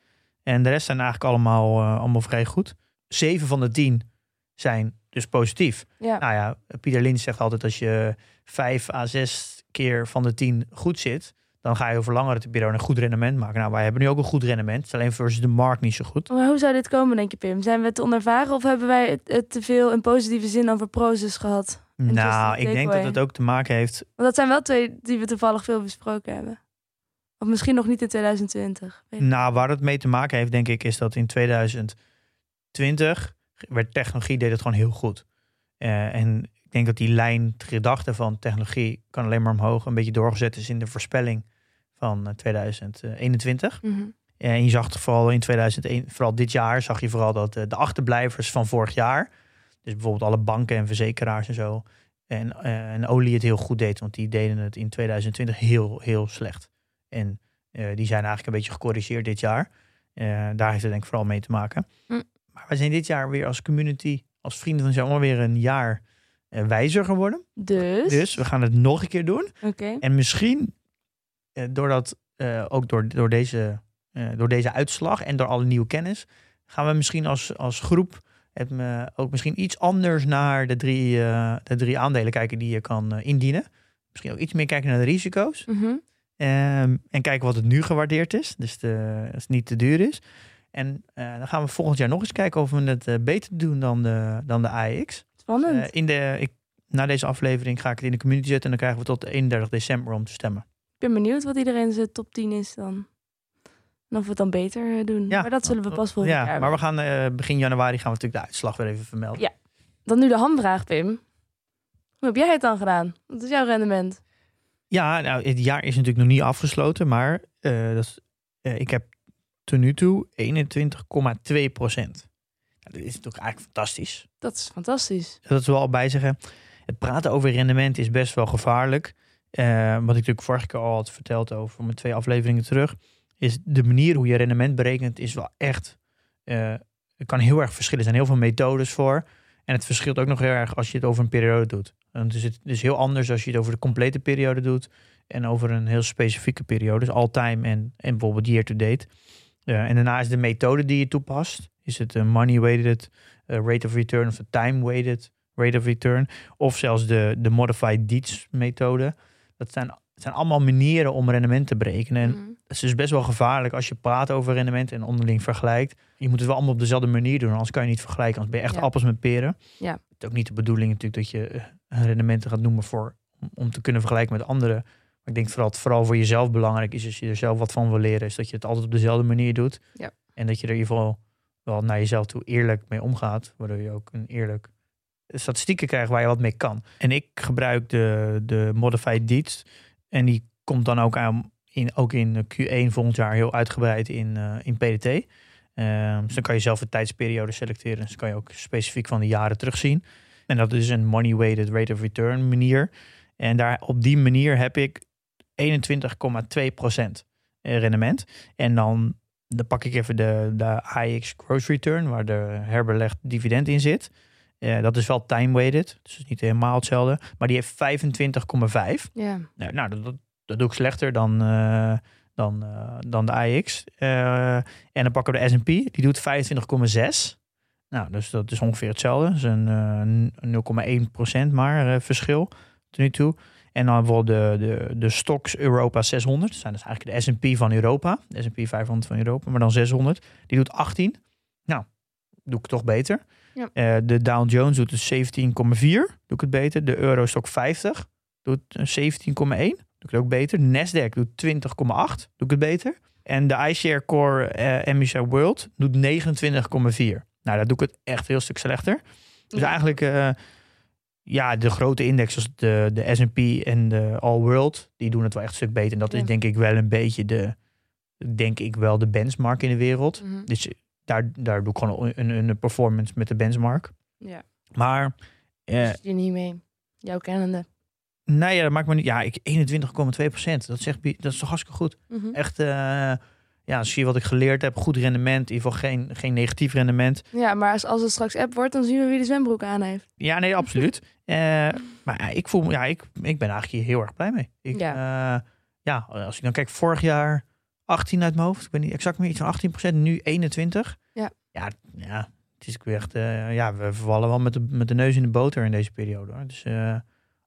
En de rest zijn eigenlijk allemaal, eh, allemaal vrij goed. Zeven van de tien zijn dus positief. Ja. Nou ja, Pieter Lins zegt altijd als je vijf à zes keer van de tien goed zit, dan ga je over langere periode een goed rendement maken. Nou, wij hebben nu ook een goed rendement. Alleen versus de markt niet zo goed. Maar hoe zou dit komen, denk je, Pim? Zijn we te onervaren of hebben wij het, te veel in positieve zin over Prozus gehad? Nou, ik denk dat het ook te maken heeft. Want dat zijn wel twee die we toevallig veel besproken hebben. Of misschien nog niet in 2020. Weet ik Nou, waar het mee te maken heeft, denk ik, is dat in 2020 werd technologie deed het gewoon heel goed. Eh, en ik denk dat die lijn gedachte van technologie kan alleen maar omhoog een beetje doorgezet is in de voorspelling van eh, 2021. Mhm. Eh, En je zag vooral in 2001, vooral dit jaar, zag je vooral dat eh, de achterblijvers van vorig jaar, dus bijvoorbeeld alle banken en verzekeraars en zo, en, eh, en olie het heel goed deed, want die deden het in 2020 heel, heel slecht. En eh, die zijn eigenlijk een beetje gecorrigeerd dit jaar. Eh, daar heeft het denk ik vooral mee te maken. Hm. Maar wij zijn dit jaar weer als community, als vrienden van zijn alweer een jaar eh, wijzer geworden. Dus, Dus we gaan het nog een keer doen. En misschien, eh, doordat, eh, ook door, door, deze, eh, door deze uitslag en door alle nieuwe kennis, gaan we misschien als, als groep het, eh, ook misschien iets anders naar de drie, eh, de drie aandelen kijken die je kan eh, indienen. Misschien ook iets meer kijken naar de risico's. Mhm. Ehm, en kijken wat het nu gewaardeerd is. Dus de, als het niet te duur is. En eh, dan gaan we volgend jaar nog eens kijken of we het eh, beter doen dan de, dan de AX. Spannend. Eh, in de, ik, na deze aflevering ga ik het in de community zetten. En dan krijgen we tot 31 december om te stemmen. Ik ben benieuwd wat iedereen zijn top 10 is dan. En of we het dan beter eh, doen. Ja. maar dat zullen we pas volgend ja, jaar maar we gaan eh, begin januari gaan we natuurlijk de uitslag weer even vermelden. Ja. Dan nu de hamvraag, Pim. Hoe heb jij het dan gedaan? Wat is jouw rendement? Ja, nou, het jaar is natuurlijk nog niet afgesloten, maar uh, dat is, uh, ik heb tot nu toe 21,2 procent. Nou, dat is natuurlijk eigenlijk fantastisch. Dat is fantastisch. Dat is wel bij zeggen. Het praten over rendement is best wel gevaarlijk. Uh, wat ik natuurlijk vorige keer al had verteld over mijn twee afleveringen terug. Is de manier hoe je rendement berekent is wel echt... het kan heel erg verschillen. Er zijn heel veel methodes voor. En het verschilt ook nog heel erg als je het over een periode doet. Dus het is heel anders als je het over de complete periode doet. En over een heel specifieke periode. Dus all-time en, en bijvoorbeeld year-to-date. Uh, en daarna is de methode die je toepast. Is het een money-weighted uh, rate of return of een time-weighted rate of return. Of zelfs de, de modified Dietz methode. Dat zijn, zijn allemaal manieren om rendement te berekenen. En Mhm. het is dus best wel gevaarlijk als je praat over rendement en onderling vergelijkt. Je moet het wel allemaal op dezelfde manier doen, anders kan je niet vergelijken. Anders ben je echt Ja. appels met peren. Ja. Het is ook niet de bedoeling natuurlijk dat je eh, rendementen gaat noemen voor, om, om te kunnen vergelijken met anderen. Maar ik denk vooral dat vooral voor jezelf belangrijk is, als je er zelf wat van wil leren, is dat je het altijd op dezelfde manier doet. Ja. En dat je er in ieder geval wel naar jezelf toe eerlijk mee omgaat, waardoor je ook een eerlijk statistieken krijgt waar je wat mee kan. En ik gebruik de, de Modified Deeds. En die komt dan ook, aan, in, ook in Q1 volgend jaar heel uitgebreid in, eh, in PDT. Ehm, dus dan kan je zelf een tijdsperiode selecteren. Dus kan je ook specifiek van de jaren terugzien. En dat is een money-weighted rate of return manier. En daar, op die manier heb ik 21,2% rendement. En dan, dan pak ik even de, de AX gross return, waar de herbelegd dividend in zit. Eh, dat is wel time-weighted, dus niet helemaal hetzelfde. Maar die heeft 25,5. Ja. Nou, nou dat, dat, dat doe ik slechter dan, eh, dan, eh, dan de AX. En dan pakken we de S&P, die doet 25,6. Nou, dus dat is ongeveer hetzelfde. Dus een eh, 0,1% maar verschil tot nu toe. En dan bijvoorbeeld de, de, de Stocks Europa 600. Dat zijn dus eigenlijk de S&P van Europa. De S&P 500 van Europa, maar dan 600. Die doet 18. Nou, doe ik toch beter. Ja. Eh, de Dow Jones doet dus 17,4. Doe ik het beter. De Eurostock 50 doet een 17,1. Doe ik het ook beter. Nasdaq doet 20,8. Doe ik het beter. En de iShare Core eh MSCI World doet 29,4. Nou, dat doe ik het echt een heel stuk slechter. Dus Ja. eigenlijk, eh, ja, de grote indexen, de, de S&P en de All World, die doen het wel echt een stuk beter. En dat Ja. is denk ik wel een beetje de, denk ik wel de benchmark in de wereld. Mhm. Dus daar, daar doe ik gewoon een, een, een performance met de benchmark. Ja. Maar, eh, je niet mee? Jouw kennende. nou ja, dat maakt me niet. Ja, ik 21,2 procent. Dat, bi- dat is toch hartstikke goed. Mhm. Echt, eh, ja, zie je wat ik geleerd heb. Goed rendement. In ieder geval geen, geen negatief rendement. Ja, maar als, als het straks app wordt, dan zien we wie de zwembroek aan heeft. Ja, nee, absoluut. [LAUGHS] Eh, maar ja, ik voel me, ja, ik, ik ben eigenlijk hier heel erg blij mee. Ik, ja. ja, als ik dan kijk, vorig jaar 18 uit mijn hoofd. Ik ben niet exact meer iets van 18 procent. Nu 21. Ja. Ja, ja het is echt, eh, ja, we vallen wel met de, met de neus in de boter in deze periode. Hoor. Dus eh,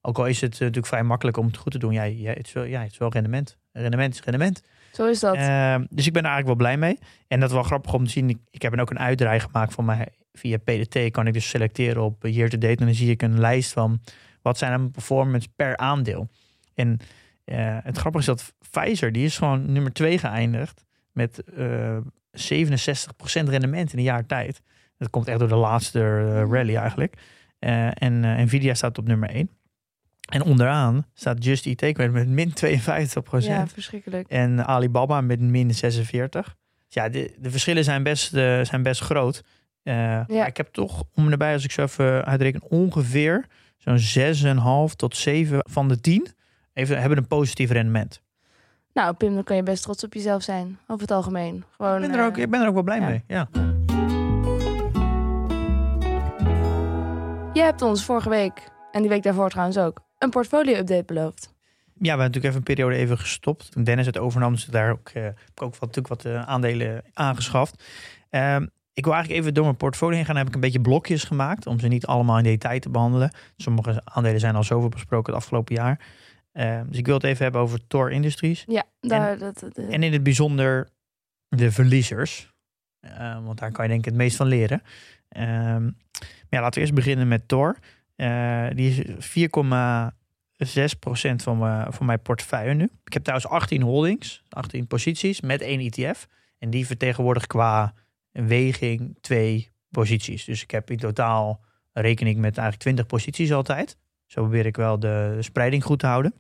ook al is het eh, natuurlijk vrij makkelijk om het goed te doen. Ja, ja, het, is wel, ja het is wel rendement. Rendement is rendement. Zo is dat. Eh, dus ik ben er eigenlijk wel blij mee. En dat is wel grappig om te zien. Ik, ik heb ook een uitdraai gemaakt van mij. Via PDT kan ik dus selecteren op year to date. En dan zie ik een lijst van wat zijn mijn performance per aandeel. En eh, het grappige is dat Pfizer, die is gewoon nummer 2 geëindigd. Met eh 67% rendement in een jaar tijd. Dat komt echt door de laatste eh, rally eigenlijk. Eh, en eh, Nvidia staat op nummer 1. En onderaan staat Just Eat Takeaway met min 52%. ja, verschrikkelijk. En Alibaba met min 46. Ja, de, de verschillen zijn best, eh, zijn best groot. Eh, maar ik heb toch om en nabij, als ik zo even uitreken, ongeveer zo'n 6,5 tot 7 van de 10 even, hebben een positief rendement. Nou, Pim, dan kan je best trots op jezelf zijn. Over het algemeen. Gewoon, ik, ben er ook, eh, ik ben er ook wel blij ja. mee. Ja. Je hebt ons vorige week, en die week daarvoor trouwens ook, een portfolio-update beloofd. ja, we hebben natuurlijk even een periode even gestopt. Toen Dennis het overnam, dus daar ook, eh, heb ik ook wat, natuurlijk wat eh, aandelen aangeschaft. Ehm, ik wil eigenlijk even door mijn portfolio heen gaan. Dan heb ik een beetje blokjes gemaakt om ze niet allemaal in detail te behandelen. Sommige aandelen zijn al zoveel besproken het afgelopen jaar. Ehm, dus ik wil het even hebben over Tor Industries. Ja, daar, dat, dat, eh, En in het bijzonder de verliezers. Ehm, want daar kan je denk ik het meest van leren. Ehm, maar ja, laten we eerst beginnen met Tor. Eh, die is 4,6% van mijn, van mijn portefeuille nu. Ik heb trouwens 18 holdings, 18 posities met één ETF. En die vertegenwoordigt qua weging twee posities. Dus ik heb in totaal rekening met eigenlijk 20 posities altijd. Zo probeer ik wel de, spreiding goed te houden.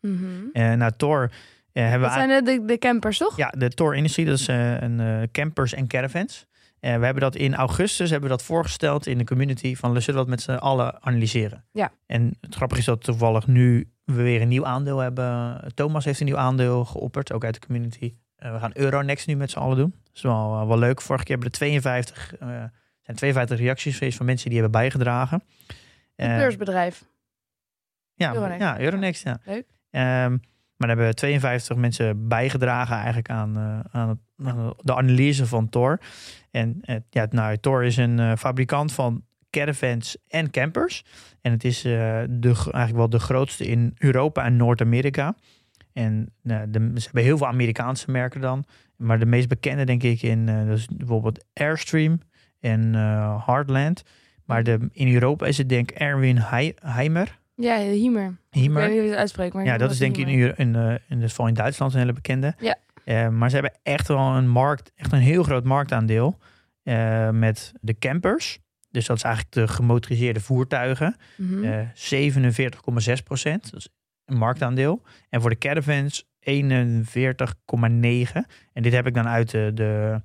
Mhm. Uh, nou, Tor hebben Dat we... zijn de, de campers, toch? Ja, de Tor Industry, dat is uh, een campers en caravans. Uh, we hebben dat in augustus hebben we dat voorgesteld in de community van we zullen dat met z'n allen analyseren. Ja. En het grappige is dat toevallig nu we weer een nieuw aandeel hebben. Thomas heeft een nieuw aandeel geopperd, ook uit de community. we gaan Euronext nu met z'n allen doen. Dat is wel, wel leuk. Vorige keer hebben er 52, zijn 52 reacties geweest van mensen die hebben bijgedragen. Een beursbedrijf. Ja, Euronext. ja, Euronext. Ja. Leuk. Um, maar daar hebben 52 mensen bijgedragen eigenlijk aan, uh, aan, het, aan, de analyse van Tor. En uh, ja, nou, Tor is een uh, fabrikant van caravans en campers. En het is de, eigenlijk wel de grootste in Europa en Noord-Amerika. En de, ze hebben heel veel Amerikaanse merken dan. Maar de meest bekende denk ik in dus bijvoorbeeld Airstream en Heartland. Maar de, in Europa is het denk ik Erwin Heimer. Ja, Hiemer. Hiemer. Ik weet niet hoe je het uitspreekt. Maar ja, dat is denk ik in, in, uh, in in Duitsland een hele bekende. Ja. Uh, maar ze hebben echt wel een markt, echt een heel groot marktaandeel uh, met de campers. Dus dat is eigenlijk de gemotoriseerde voertuigen. Mhm. Uh, 47,6 procent. Dat is een marktaandeel. En voor de caravans 41,9. En dit heb ik dan uit de, de,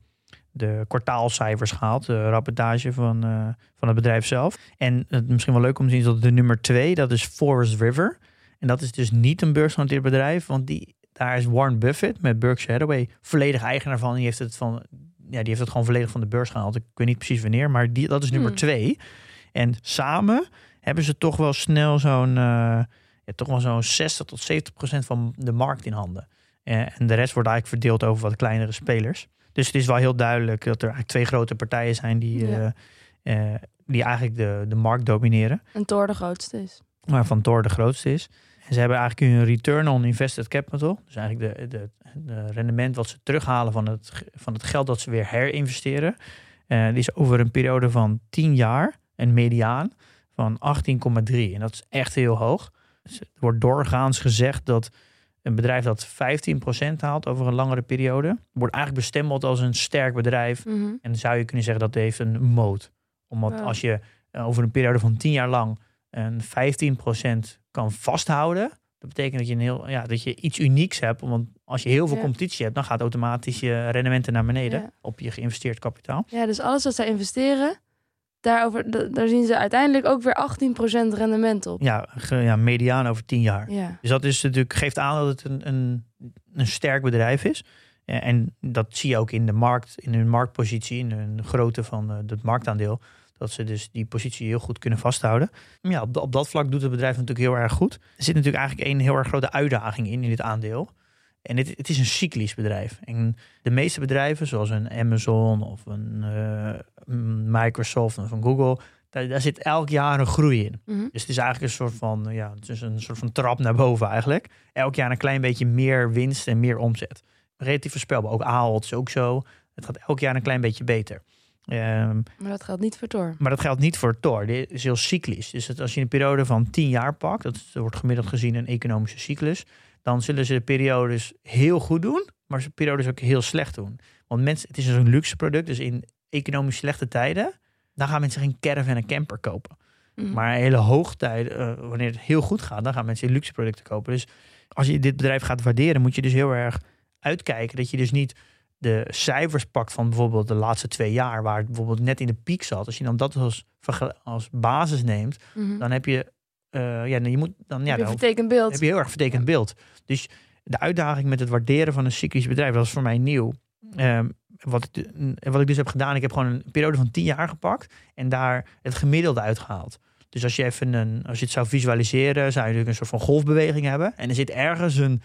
de kwartaalcijfers gehaald. De rapportage van, uh, van het bedrijf zelf. En het misschien wel leuk om te zien is dat de nummer 2, dat is Forest River. En dat is dus niet een beursgenoteerd bedrijf. Want die, daar is Warren Buffett met Berkshire Hathaway volledig eigenaar van. Die heeft het van ja, die heeft het gewoon volledig van de beurs gehaald. Ik weet niet precies wanneer, maar die, dat is nummer Hmm. twee. En samen hebben ze toch wel snel zo'n uh, ja, toch wel zo'n 60 tot 70 procent van de markt in handen. Uh, en de rest wordt eigenlijk verdeeld over wat kleinere spelers. Dus het is wel heel duidelijk dat er eigenlijk twee grote partijen zijn die, Ja. uh, die eigenlijk de, de markt domineren. En Thor de grootste is. Waarvan Tor de grootste is. En ze hebben eigenlijk een return on invested capital. Dus eigenlijk de, de, de rendement wat ze terughalen van het, van het geld dat ze weer herinvesteren. Uh, die is over een periode van 10 jaar een mediaan van 18,3. En dat is echt heel hoog. Dus er wordt doorgaans gezegd dat een bedrijf dat 15% haalt over een langere periode, wordt eigenlijk bestempeld als een sterk bedrijf. Mhm. En zou je kunnen zeggen dat heeft een moot. Omdat Wow. als je uh, over een periode van 10 jaar lang een 15% kan vasthouden, dat betekent dat je, een heel, ja, dat je iets unieks hebt. Want als je heel veel Ja. competitie hebt, dan gaat automatisch je rendementen naar beneden Ja. op je geïnvesteerd kapitaal. Ja, dus alles wat zij investeren, daarover, daar zien ze uiteindelijk ook weer 18% rendement op. Ja, ja mediaan over 10 jaar. Ja. Dus dat is natuurlijk, geeft aan dat het een, een, een sterk bedrijf is. Eh, En dat zie je ook in de markt, in hun marktpositie, in hun grootte van eh, het marktaandeel. Dat ze dus die positie heel goed kunnen vasthouden. Ja, op, op dat vlak doet het bedrijf natuurlijk heel erg goed. Er zit natuurlijk eigenlijk één heel erg grote uitdaging in, in dit aandeel. En het, het is een cyclisch bedrijf. En de meeste bedrijven, zoals een Amazon of een eh, Microsoft of een Google, daar, daar zit elk jaar een groei in. Mhm. Dus het is eigenlijk een soort van, ja, het is een soort van trap naar boven eigenlijk. Elk jaar een klein beetje meer winst en meer omzet. Relatief voorspelbaar. Ook Ahold is ook zo. Het gaat elk jaar een klein beetje beter. Ehm, Maar dat geldt niet voor Thor. maar dat geldt niet voor Tor. Dit is heel cyclisch. Dus het, als je een periode van 10 jaar pakt, dat wordt gemiddeld gezien een economische cyclus, dan zullen ze de periodes heel goed doen, maar ze periodes ook heel slecht doen. Want mensen, het is dus een luxe product, dus in economisch slechte tijden, dan gaan mensen geen caravan en camper kopen. Mhm. Maar hele hoogtijden, eh, wanneer het heel goed gaat, dan gaan mensen luxe producten kopen. Dus als je dit bedrijf gaat waarderen, moet je dus heel erg uitkijken dat je dus niet de cijfers pakt van bijvoorbeeld de laatste twee jaar, waar het bijvoorbeeld net in de piek zat. Als je dan dat als, als basis neemt, Mhm. dan heb je, eh, ja, dan je moet dan ja, Heb je vertekend beeld. heb je heel erg vertekend beeld. Dus de uitdaging met het waarderen van een cyclisch bedrijf, dat is voor mij nieuw. Ehm, wat, ik, de- wat ik dus heb gedaan, ik heb gewoon een periode van 10 jaar gepakt en daar het gemiddelde uitgehaald. Dus als je even een, als je het zou visualiseren, zou je natuurlijk een soort van golfbeweging hebben. En er zit ergens een,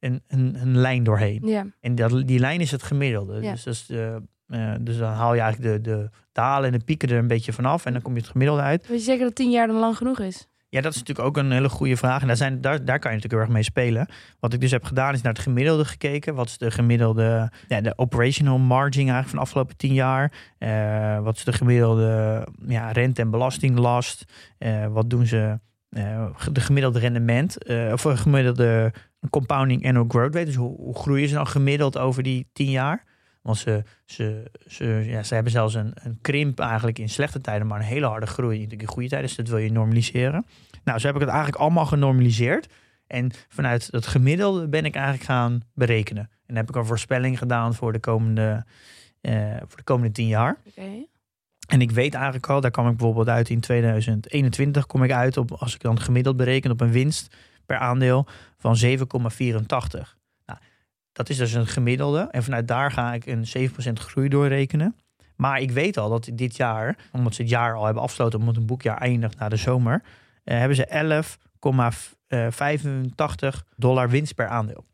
een, een, een lijn doorheen. En dat, die lijn is het gemiddelde. Dus, dat is de, eh, dus dan haal je eigenlijk de, de dalen en de pieken er een beetje vanaf. En dan kom je het gemiddelde uit. Weet je zeker dat 10 jaar dan lang genoeg is? Ja, dat is natuurlijk ook een hele goede vraag. En daar, zijn, daar, daar kan je natuurlijk heel erg mee spelen. Wat ik dus heb gedaan is naar het gemiddelde gekeken. Wat is de gemiddelde, ja, de operational margin eigenlijk van de afgelopen tien jaar? Eh, wat is de gemiddelde ja, rente- en belastinglast? Eh, wat doen ze? eh, de gemiddelde rendement, of gemiddelde compounding annual growth rate. Dus hoe, hoe groeien ze dan gemiddeld over die tien jaar? Want ze, ze, ze, ja, ze hebben zelfs een, een krimp eigenlijk in slechte tijden, maar een hele harde groei in de goede tijden. Dus dat wil je normaliseren. Nou, zo heb ik het eigenlijk allemaal genormaliseerd. En vanuit het gemiddelde ben ik eigenlijk gaan berekenen. En heb ik een voorspelling gedaan voor de komende, eh, voor de komende tien jaar. Oké. En ik weet eigenlijk al, daar kwam ik bijvoorbeeld uit in 2021, kom ik uit op, als ik dan gemiddeld bereken, op een winst per aandeel van 7,84. Dat is dus een gemiddelde. En vanuit daar ga ik een 7% groei doorrekenen. Maar ik weet al dat dit jaar, omdat ze het jaar al hebben afgesloten, omdat een boekjaar eindigt na de zomer, eh, hebben ze 11,85 dollar winst per aandeel.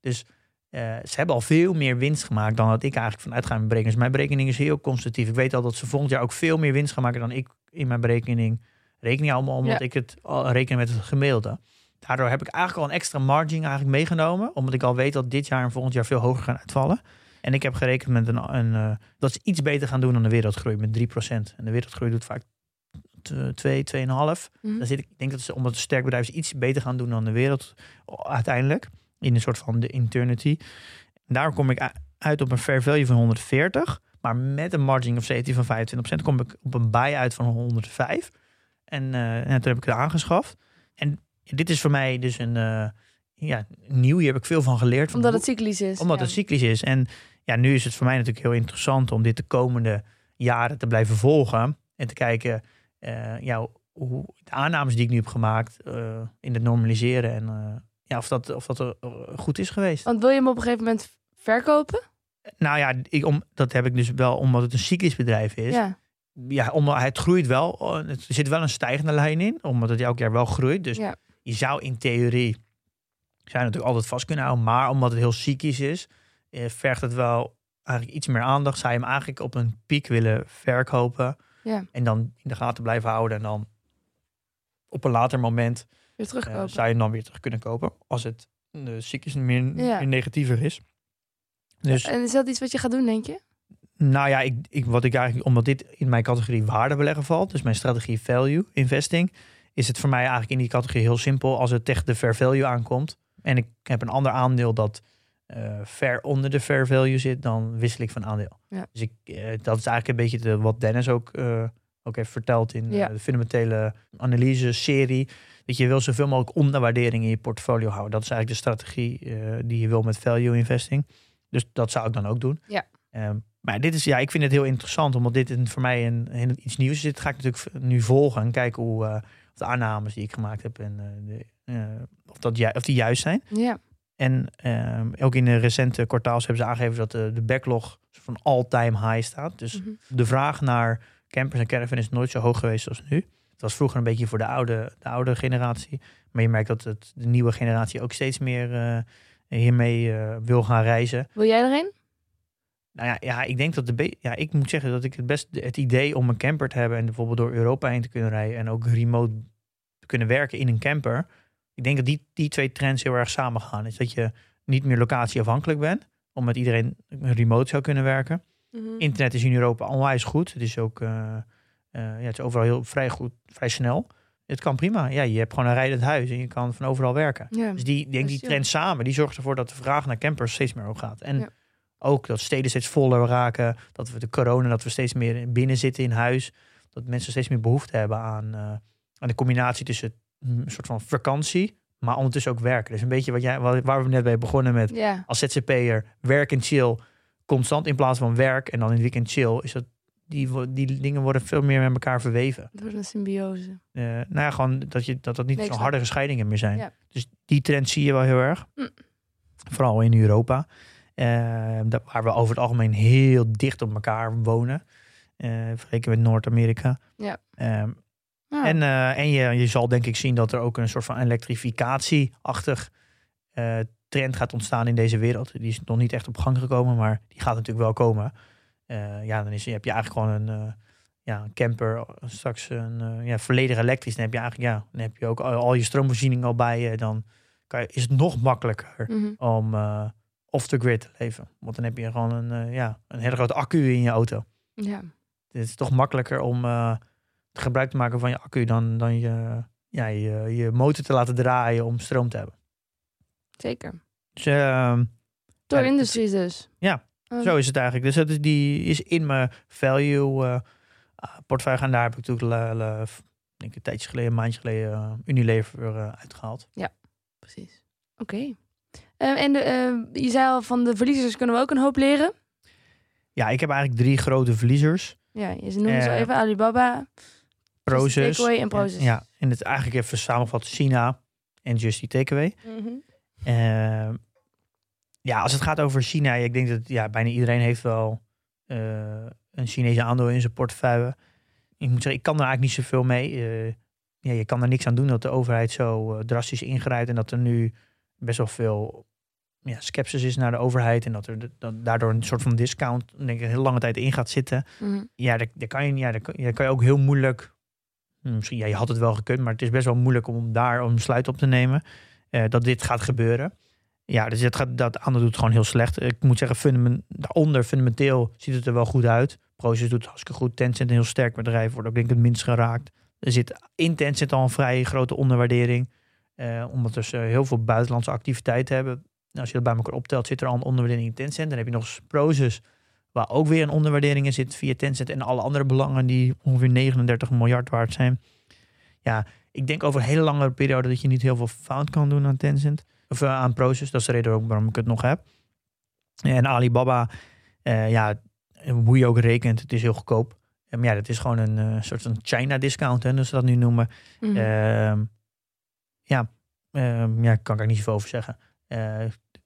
Dus eh, ze hebben al veel meer winst gemaakt dan dat ik eigenlijk vanuit ga in mijn berekening. Dus mijn berekening is heel constructief. Ik weet al dat ze volgend jaar ook veel meer winst gaan maken dan ik in mijn berekening reken. Ja, allemaal omdat Ja. ik het al reken met het gemiddelde. Daardoor heb ik eigenlijk al een extra margin eigenlijk meegenomen. Omdat ik al weet dat dit jaar en volgend jaar veel hoger gaan uitvallen. En ik heb gerekend met een, een eh, dat ze iets beter gaan doen dan de wereldgroei met 3%. En de wereldgroei doet vaak 2, 2,5. Mhm. Dan zit ik, ik denk dat ze, omdat het een sterk bedrijf is, iets beter gaan doen dan de wereld uiteindelijk. In een soort van de eternity. En daar kom ik uit op een fair value van 140. Maar met een margin of safety van 25% kom ik op een buy uit van 105. En, eh, en toen heb ik het aangeschaft. En dit is voor mij dus een eh, ja, nieuw. Hier heb ik veel van geleerd. Van Omdat het cyclisch is. omdat ja. het cyclisch is. En ja, nu is het voor mij natuurlijk heel interessant om dit de komende jaren te blijven volgen. En te kijken, eh, ja, hoe de aannames die ik nu heb gemaakt eh, in het normaliseren. En ja, of dat, of dat eh, goed is geweest. Want wil je hem op een gegeven moment verkopen? Nou ja, ik, om, dat heb ik dus wel omdat het een cyclisch bedrijf is. Ja. Ja, omdat het groeit wel. Er zit wel een stijgende lijn in, omdat het elk jaar wel groeit. Dus Ja. Je zou in theorie zou je natuurlijk altijd vast kunnen houden. Maar omdat het heel cyclisch is, eh, vergt het wel eigenlijk iets meer aandacht. Zou je hem eigenlijk op een piek willen verkopen. Ja. En dan in de gaten blijven houden. En dan op een later moment Weer eh, terugkopen. zou je hem dan weer terug kunnen kopen. Als het de cyclisch meer, Ja. meer negatiever is. Dus En is dat iets wat je gaat doen, denk je? nou ja, ik, ik, wat ik eigenlijk, omdat dit in mijn categorie waardebeleggen valt, dus mijn strategie value investing, is het voor mij eigenlijk in die categorie heel simpel als het tegen de fair value aankomt. En ik heb een ander aandeel dat eh, ver onder de fair value zit, dan wissel ik van aandeel. Ja. Dus ik, eh, dat is eigenlijk een beetje de, wat Dennis ook, eh, ook heeft verteld in Ja. de fundamentele analyse serie. Dat je wil zoveel mogelijk onderwaardering in je portfolio houden. Dat is eigenlijk de strategie die je wil met value investing. Dus dat zou ik dan ook doen. Ja. Ehm, maar dit is, ja, ik vind het heel interessant, omdat dit voor mij een, een- iets nieuws is. Dit ga ik natuurlijk nu volgen en kijken hoe de aannames die ik gemaakt heb en eh, de, eh, of, dat ju- of die juist zijn. Ja. En ehm, ook in de recente kwartaals hebben ze aangegeven dat de, backlog van all-time high staat. Dus Mhm. de vraag naar campers en caravan is nooit zo hoog geweest als nu. Het was vroeger een beetje voor de oude, de oude generatie. Maar je merkt dat het, de nieuwe generatie ook steeds meer eh, hiermee eh, wil gaan reizen. Wil jij erin? Nou ja, ja, ik denk dat de be- ja, ik moet zeggen dat ik het best het idee om een camper te hebben en bijvoorbeeld door Europa heen te kunnen rijden en ook remote te kunnen werken in een camper. Ik denk dat die, die twee trends heel erg samen gaan. Is dat je niet meer locatieafhankelijk bent, om met iedereen remote zou kunnen werken. Mhm. Internet is in Europa onwijs goed. Het is ook eh, eh, ja, het is overal heel vrij goed, vrij snel. Het kan prima. Ja, je hebt gewoon een rijdend huis en je kan van overal werken. Ja. Dus die, denk die trend samen, die zorgt ervoor dat de vraag naar campers steeds meer hoog gaat. En Ja. ook dat steden steeds voller raken, dat we de corona, dat we steeds meer binnen zitten in huis, dat mensen steeds meer behoefte hebben aan, eh, aan de combinatie tussen een soort van vakantie, maar ondertussen ook werken. Dus een beetje wat jij, waar we net bij begonnen met Ja. als ZZP'er werk en chill constant in plaats van werk en dan in het weekend chill, is dat die, die dingen worden veel meer met elkaar verweven. Wordt een symbiose. Eh, nou ja, gewoon dat, je, dat dat niet zo'n harde scheidingen meer zijn. Ja. Dus die trend zie je wel heel erg. Mm. Vooral in Europa. Eh, dat- waar we over het algemeen heel dicht op elkaar wonen. eh vergeleken met Noord-Amerika. Ja. Ehm, En, eh, en je, je zal denk ik zien dat er ook een soort van elektrificatie-achtig eh, trend gaat ontstaan in deze wereld. Die is nog niet echt op gang gekomen, maar die gaat natuurlijk wel komen. Eh, ja, dan is, heb je eigenlijk gewoon een, ja, een camper, straks een ja, volledig elektrisch. Dan heb je eigenlijk, ja, dan heb je ook al, al je stroomvoorziening al bij je. Dan kan je, is het nog makkelijker mhm. om off the grid te leven. Want dan heb je gewoon een, ja, een hele grote accu in je auto. Ja. Het is toch makkelijker om gebruik te maken van je accu dan, dan je, ja, je, je motor te laten draaien om stroom te hebben. Zeker. Dus ehm, Door Ja, Industries dus. Ja, Oh. zo is het eigenlijk. Dus dat is, die is in mijn value eh, ah, portefeuille gaan. Daar heb ik natuurlijk la- denk ik, een tijdje geleden, een maandje geleden, uh, Unilever uh, uitgehaald. Precies. Oké. Eh, en de, eh, je zei al, van de verliezers kunnen we ook een hoop leren. Ja, ik heb eigenlijk drie grote verliezers. Ja, je noemde Eh, even Alibaba, Proces. Takeaway en. Ja, en het eigenlijk even samenvat China en Justy Takeaway. Eh, ja, als het gaat over China, ik denk dat ja, bijna iedereen heeft wel eh, een Chinese aandeel in zijn portefeuille. Ik moet zeggen, ik kan er eigenlijk niet zoveel mee. Eh, ja, je kan er niks aan doen dat de overheid zo eh, drastisch ingrijpt en dat er nu best wel veel ja, sceptisch is naar de overheid en dat er dat daardoor een soort van discount denk ik, een hele lange tijd in gaat zitten. Mhm. Ja, daar, daar kan je, daar, ja, daar kan je ook heel moeilijk. Misschien, ja, je had het wel gekund, maar het is best wel moeilijk om daar een besluit op te nemen. eh, dat dit gaat gebeuren. Ja, dus dat, gaat, dat aandeel doet gewoon heel slecht. Ik moet zeggen, fundament, daaronder, fundamenteel, ziet het er wel goed uit. Proces doet het hartstikke goed. Tencent een heel sterk bedrijf, wordt ook denk ik het minst geraakt. Er zit in Tencent al een vrij grote onderwaardering. eh, omdat ze heel veel buitenlandse activiteiten hebben. Als je dat bij elkaar optelt, zit er al een onderwaardering in Tencent. Dan heb je nog eens waar ook weer een onderwaardering in zit via Tencent en alle andere belangen die ongeveer 39 miljard waard zijn. Ja, ik denk over een hele lange periode dat je niet heel veel fout kan doen aan Tencent. Of eh, aan Proces, dat is de reden ook waarom ik het nog heb. En Alibaba, eh, ja, hoe je ook rekent, het is heel goedkoop. Eh, Maar ja, dat is gewoon een soort van China discount, hè, dus ze dat nu noemen. Mhm. Ehm, ja, ehm, ja, kan ik er niet zoveel over zeggen.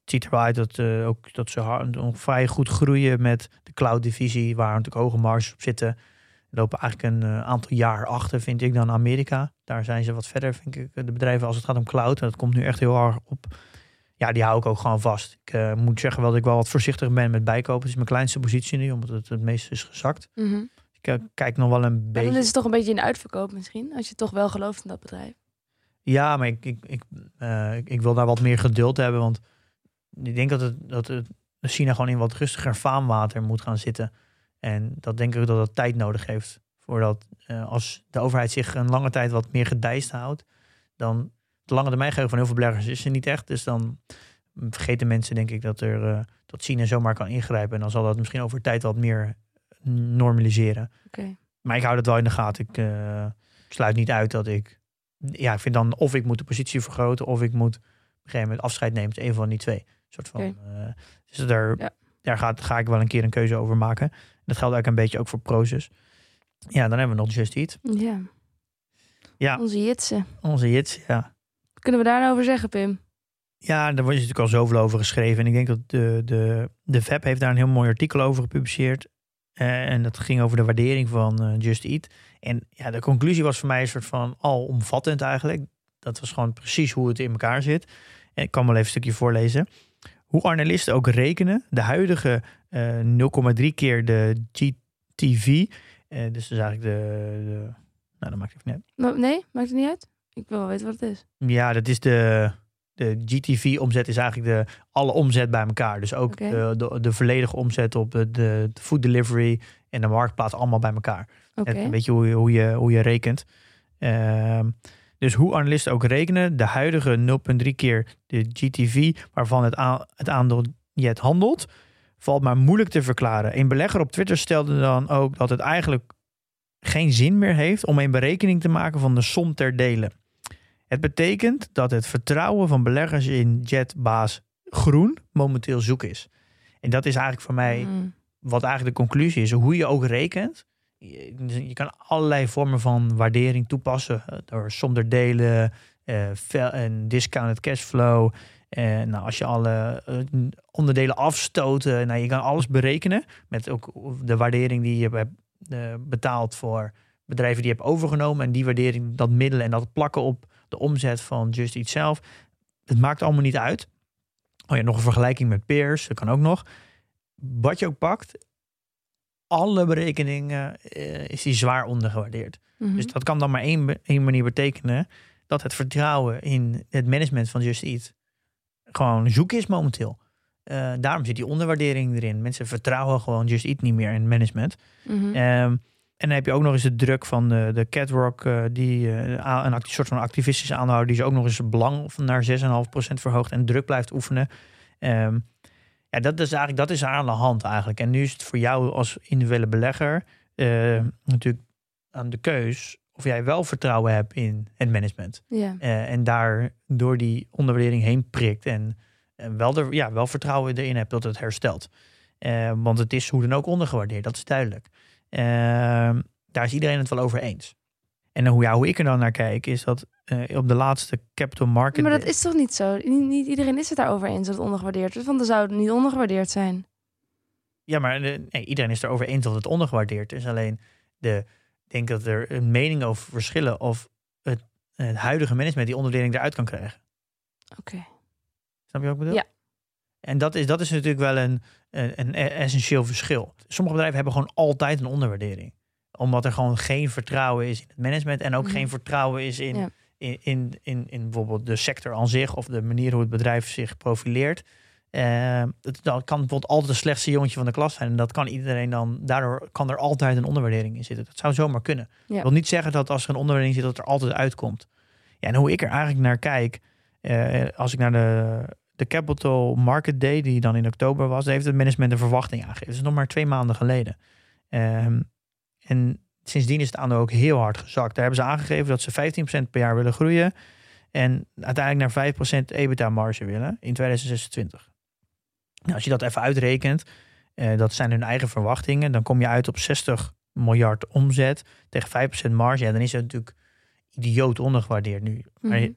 Het ziet er wel uit dat, eh, ook, dat ze hard, nog vrij goed groeien met de cloud-divisie, waar natuurlijk hoge marges op zitten. Lopen eigenlijk een eh, aantal jaar achter, vind ik, dan Amerika. Daar zijn ze wat verder, vind ik, de bedrijven als het gaat om cloud. En dat komt nu echt heel hard op. Ja, die hou ik ook gewoon vast. Ik eh, moet zeggen wel dat ik wel wat voorzichtig ben met bijkopen. Het is mijn kleinste positie nu, omdat het het meest is gezakt. Mhm. Ik kijk nog wel een Maar beetje. dan is het toch een beetje in de uitverkoop misschien, als je toch wel gelooft in dat bedrijf. Ja, maar ik, ik, ik, ik, ik wil daar wat meer geduld hebben. Want ik denk dat, het, dat het China gewoon in wat rustiger vaanwater moet gaan zitten. En dat denk ik dat het tijd nodig heeft. Voordat eh, als de overheid zich een lange tijd wat meer gedijst houdt. Dan het lange termijn geheugen van heel veel beleggers is er niet echt. Dus dan vergeten mensen denk ik dat, er, eh, dat China zomaar kan ingrijpen. En dan zal dat misschien over tijd wat meer normaliseren. Maar ik hou dat wel in de gaten. Ik, eh, ik sluit niet uit dat ik. Ja, ik vind dan of ik moet de positie vergroten. of ik moet op een gegeven moment afscheid nemen. een van die twee. Een soort van. Eh, dus daar, Ja. daar gaat, ga ik wel een keer een keuze over maken. Dat geldt eigenlijk een beetje ook voor Proces. Ja, dan hebben we nog Just Eat. Ja. Ja. Onze jitsen. Onze Jits. Ja. Wat kunnen we daar nou over zeggen, Pim? ja, daar wordt natuurlijk al zoveel over geschreven. En ik denk dat de, de, de VEB heeft daar een heel mooi artikel over gepubliceerd. Eh, en dat ging over de waardering van eh, Just Eat. En ja, de conclusie was voor mij een soort van alomvattend eigenlijk. Dat was gewoon precies hoe het in elkaar zit. En ik kan wel even een stukje voorlezen. Hoe analisten ook rekenen, de huidige eh 0,3 keer de GTV. eh, dus dat is eigenlijk de, de nou, dat maakt even niet uit. Nee, maakt het niet uit? Ik wil wel weten wat het is. Ja, dat is de, de GTV-omzet is eigenlijk de alle omzet bij elkaar. Dus ook de, de, de volledige omzet op de, de, food delivery en de marktplaats allemaal bij elkaar. Oké. Net Een beetje hoe je, hoe je, hoe je rekent. Ehm, dus hoe analisten ook rekenen, de huidige 0,3 keer de GTV, waarvan het, het aandeel Jet handelt, valt maar moeilijk te verklaren. Een belegger op Twitter stelde dan ook dat het eigenlijk geen zin meer heeft om een berekening te maken van de som ter dele. Het betekent dat het vertrouwen van beleggers in Jetbaas Groen momenteel zoek is. En dat is eigenlijk voor mij Mm. wat eigenlijk de conclusie is, hoe je ook rekent. Je, kan allerlei vormen van waardering toepassen. eh, Door zonder delen, eh, en discounted cashflow. En nou, als je alle eh, onderdelen afstoten, nou, je kan alles berekenen. Met ook de waardering die je hebt eh, betaald voor bedrijven die je hebt overgenomen. En die waardering, dat middelen en dat plakken op de omzet van Just Eat zelf. Het maakt allemaal niet uit. Oh nog een vergelijking met peers, dat kan ook nog. Wat je ook pakt, alle berekeningen eh, is die zwaar ondergewaardeerd. Mhm. Dus dat kan dan maar één, één manier betekenen dat het vertrouwen in het management van Just Eat gewoon zoek is momenteel. Eh, daarom zit die onderwaardering erin. Mensen vertrouwen gewoon Just Eat niet meer in management. Mhm. Ehm, en dan heb je ook nog eens de druk van de, de Catrock, eh, die een acti- soort van activistische aanhouder, die ze ook nog eens belang van naar 6,5% verhoogt en druk blijft oefenen. Ehm, ja, dat is eigenlijk dat is aan de hand eigenlijk. En nu is het voor jou als individuele belegger eh, natuurlijk aan de keus of jij wel vertrouwen hebt in het management. Ja. Eh, en daar door die onderwaardering heen prikt. En, en wel, er, ja, wel vertrouwen erin hebt dat het herstelt. Eh, want het is hoe dan ook ondergewaardeerd, dat is duidelijk. Daar is iedereen het wel over eens. En hoe, ja, hoe ik er dan naar kijk, is dat eh, op de laatste Capital Market Maar dat is toch niet zo? Niet, niet iedereen is het daarover eens dat het ondergewaardeerd is. Want dan zou het niet ondergewaardeerd zijn. Ja, maar eh, nee, iedereen is erover eens dat het ondergewaardeerd is. Alleen de, ik denk dat er een mening over verschillen of het, het huidige management die onderwaardering eruit kan krijgen. Oké. Snap je wat ik bedoel? Ja. En dat is, dat is natuurlijk wel een, een, een essentieel verschil. Sommige bedrijven hebben gewoon altijd een onderwaardering. Omdat er gewoon geen vertrouwen is in het management en ook Mhm. geen vertrouwen is in, Ja. In, in, in, in bijvoorbeeld de sector aan zich of de manier hoe het bedrijf zich profileert. Eh, het, dat kan bijvoorbeeld altijd de slechtste jongetje van de klas zijn. En dat kan iedereen dan, daardoor kan er altijd een onderwaardering in zitten. Dat zou zomaar kunnen. Ja. Dat wil niet zeggen dat als er een onderwaardering zit, dat er altijd uitkomt. Ja, en hoe ik er eigenlijk naar kijk, eh, als ik naar de, de Capital Market Day, die dan in oktober was, heeft het management een verwachting aangegeven. Dat is nog maar twee maanden geleden. Ehm, en sindsdien is het aandeel ook heel hard gezakt. Daar hebben ze aangegeven dat ze 15% per jaar willen groeien. En uiteindelijk naar 5% EBITDA-marge willen in 2026. Nou, als je dat even uitrekent, eh, dat zijn hun eigen verwachtingen, dan kom je uit op 60 miljard omzet tegen 5% marge. Ja, dan is het natuurlijk idioot ondergewaardeerd nu. Maar Mhm.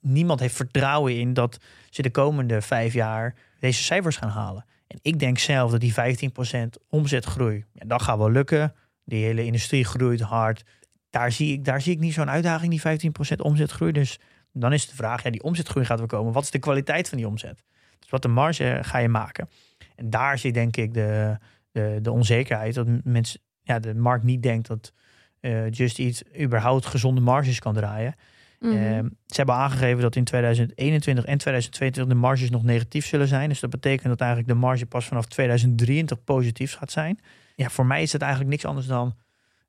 niemand heeft vertrouwen in dat ze de komende vijf jaar deze cijfers gaan halen. En ik denk zelf dat die 15% omzetgroei, ja, dat gaat wel lukken. Die hele industrie groeit hard. Daar zie ik, daar zie ik niet zo'n uitdaging, die 15% omzetgroei. Dus dan is de vraag, ja, die omzetgroei gaat wel komen. Wat is de kwaliteit van die omzet? Dus wat de marge ga je maken? En daar zit denk ik de, de, de onzekerheid. Dat mensen, ja, de markt niet denkt dat eh, Just Eat überhaupt gezonde marges kan draaien. Mhm. Ehm, ze hebben aangegeven dat in 2021 en 2022 de marges nog negatief zullen zijn. Dus dat betekent dat eigenlijk de marge pas vanaf 2023 positief gaat zijn. Ja, voor mij is het eigenlijk niks anders dan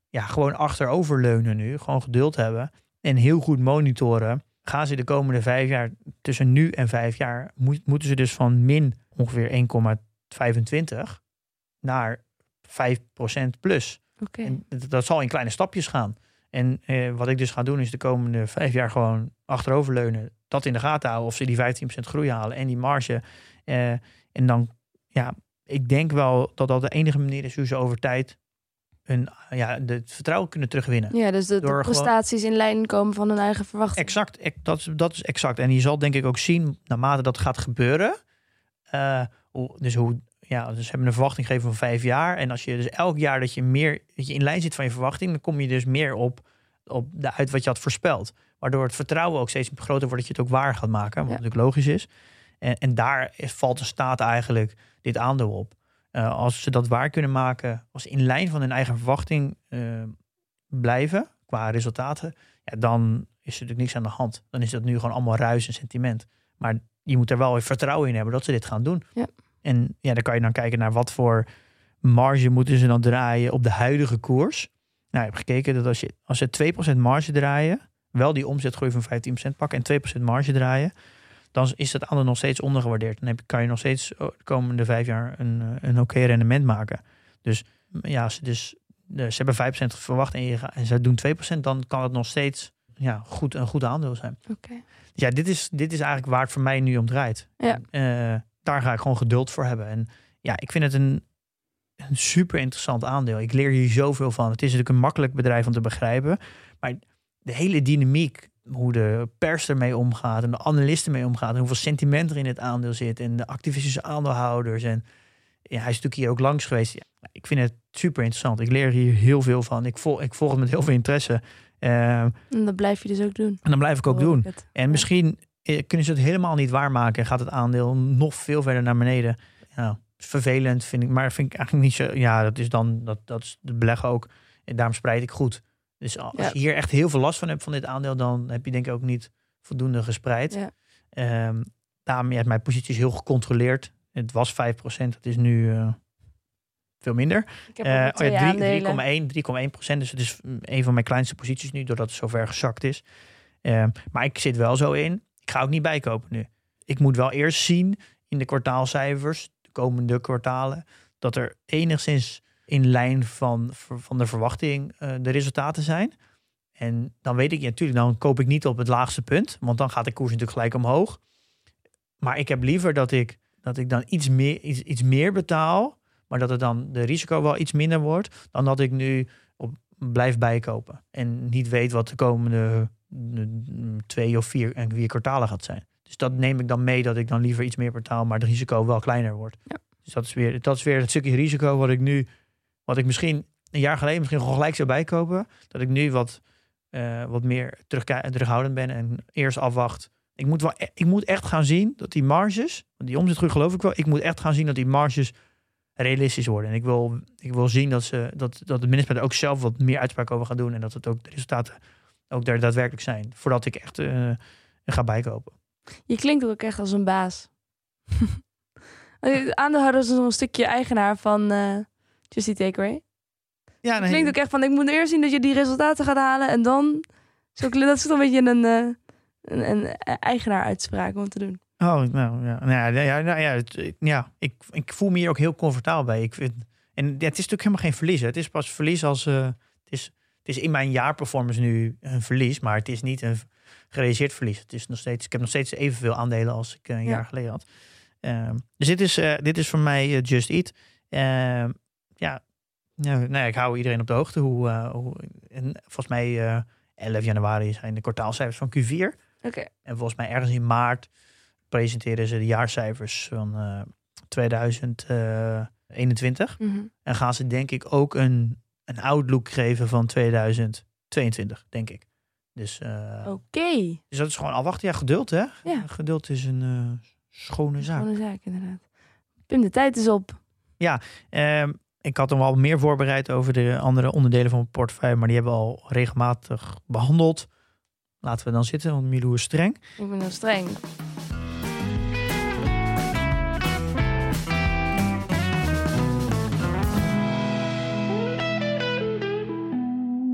ja, gewoon achteroverleunen nu. Gewoon geduld hebben en heel goed monitoren. Gaan ze de komende vijf jaar, tussen nu en vijf jaar, moet- moeten ze dus van min ongeveer 1,25 naar 5% plus. Oké. En dat, dat zal in kleine stapjes gaan. En eh, wat ik dus ga doen is de komende vijf jaar gewoon achteroverleunen. Dat in de gaten houden of ze die 15% groei halen en die marge. Eh, en dan, ja, ik denk wel dat dat de enige manier is hoe ze over tijd hun, ja, het vertrouwen kunnen terugwinnen. Ja, dus de, de Door gewoon- prestaties in lijn komen van hun eigen verwachting. Exact, ex- dat, is, dat is exact. En je zal denk ik ook zien, naarmate dat gaat gebeuren. hoe, dus hoe, ja, dus ze hebben een verwachting gegeven van vijf jaar. En als je dus elk jaar dat je meer dat je in lijn zit van je verwachting, dan kom je dus meer op, op de, uit wat je had voorspeld. Waardoor het vertrouwen ook steeds groter wordt dat je het ook waar gaat maken. Wat Ja. natuurlijk logisch is. En, en daar valt de staat eigenlijk dit aandeel op. Eh, als ze dat waar kunnen maken, als ze in lijn van hun eigen verwachting eh, blijven qua resultaten, ja, dan is er natuurlijk niks aan de hand. Dan is dat nu gewoon allemaal ruis en sentiment. Maar je moet er wel weer vertrouwen in hebben dat ze dit gaan doen. Ja. En ja, dan kan je dan kijken naar wat voor marge moeten ze dan draaien op de huidige koers. Nou, ik heb gekeken dat als, je, als ze 2% marge draaien, wel die omzetgroei van 15% pakken en 2% marge draaien, dan is dat aandeel nog steeds ondergewaardeerd. Dan heb, kan je nog steeds oh, de komende vijf jaar een, eh, een oké rendement maken. Dus ja, ze, dus, ze hebben 5% verwacht en, je, en ze doen 2%, dan kan het nog steeds ja, goed, een goed aandeel zijn. Oké. Ja, dit is, dit is eigenlijk waar het voor mij nu om draait. Ja. Eh, daar ga ik gewoon geduld voor hebben. En ja, ik vind het een, een super interessant aandeel. Ik leer hier zoveel van. Het is natuurlijk een makkelijk bedrijf om te begrijpen. Maar de hele dynamiek, hoe de pers ermee omgaat en de analisten mee omgaan, en hoeveel sentiment er in het aandeel zit en de activistische aandeelhouders. En ja, hij is natuurlijk hier ook langs geweest. Ja, ik vind het super interessant. Ik leer hier heel veel van. Ik volg, ik volg het met heel veel interesse. Eh, en En dat blijf je dus ook doen. dan blijf ik ook Hoor doen. ik het. En misschien eh, kunnen ze het helemaal niet waarmaken en gaat het aandeel nog veel verder naar beneden. Ja, vervelend vind ik, maar vind ik eigenlijk niet zo. Ja, dat is dan, dat, dat is de beleggen ook. En daarom spreid ik goed. Dus als Ja. je hier echt heel veel last van hebt van dit aandeel, dan heb je denk ik ook niet voldoende gespreid. Ja. Ehm, daarom, ja, mijn positie is heel gecontroleerd. Het was 5%, het is nu eh, veel minder. Nog oh ja, aandelen. 3,1 3,1 procent. Dus het is een van mijn kleinste posities nu, doordat het zo ver gezakt is. Ehm, maar ik zit wel zo in. Ik ga ook niet bijkopen nu. Ik moet wel eerst zien in de kwartaalcijfers, de komende kwartalen, dat er enigszins in lijn van, van de verwachting eh, de resultaten zijn. En dan weet ik ja, natuurlijk, dan koop ik niet op het laagste punt, want dan gaat de koers natuurlijk gelijk omhoog. Maar ik heb liever dat ik, dat ik dan iets meer, iets, iets meer betaal, maar dat het dan de risico wel iets minder wordt, dan dat ik nu op, blijf bijkopen. En niet weet wat de komende mm, twee of vier en vier kwartalen gaat zijn. Dus dat neem ik dan mee dat ik dan liever iets meer betaal, maar het risico wel kleiner wordt. Ja. Dus dat is, weer, dat is weer het stukje risico wat ik nu, wat ik misschien een jaar geleden misschien gelijk zou bijkopen. Dat ik nu wat, eh, wat meer terug, terughoudend ben en eerst afwacht. Ik moet, wel, e- ik moet echt gaan zien dat die marges, want die omzetgroei geloof ik wel, ik moet echt gaan zien dat die marges realistisch worden. En ik wil, ik wil zien dat, ze, dat, dat het management er ook zelf wat meer uitspraak over gaat doen en dat het ook de resultaten ook daar daadwerkelijk zijn. Voordat ik echt eh, ga bijkopen. Je klinkt ook echt als een baas. [LAUGHS] Aandeelhouder is een stukje eigenaar van uh, Justy Takeaway. Ja, Het klinkt ook echt van, ik moet eerst zien dat je die resultaten gaat halen en dan... Zo, dat is een beetje een, eh, een, een eigenaar uitspraak om te doen. Oh, nou ja, nou ja, ja, nou, ja, het- ja ik, ik voel me hier ook heel comfortabel bij. Ik vind, en ja, het is natuurlijk helemaal geen verlies. hè. Het is pas verlies als. eh, het, is, het is in mijn jaarperformance nu een verlies, maar het is niet een gerealiseerd verlies. Het is nog steeds, ik heb nog steeds evenveel aandelen als ik eh, een Ja. jaar geleden had. Ehm, dus dit is, dit is voor mij Just Eat. Ja, nou, ja, ik hou iedereen op de hoogte. Hoe, eh, hoe, en volgens mij eh 11 januari zijn de kwartaalcijfers van Q4. Oké, En volgens mij ergens in maart presenteren ze de jaarcijfers van eh 2021. Mhm. En gaan ze denk ik ook een, een outlook geven van 2022, denk ik. Dus, oké. dus dat is gewoon afwachten. Ja, geduld hè. Ja. Geduld is een schone zaak. Een zaak, inderdaad. Pim, de tijd is op. Ehm, ik had nog wel meer voorbereid over de andere onderdelen van mijn portefeuille. Maar die hebben we al regelmatig behandeld. Laten we dan zitten, want Milou is streng. Ik ben heel streng.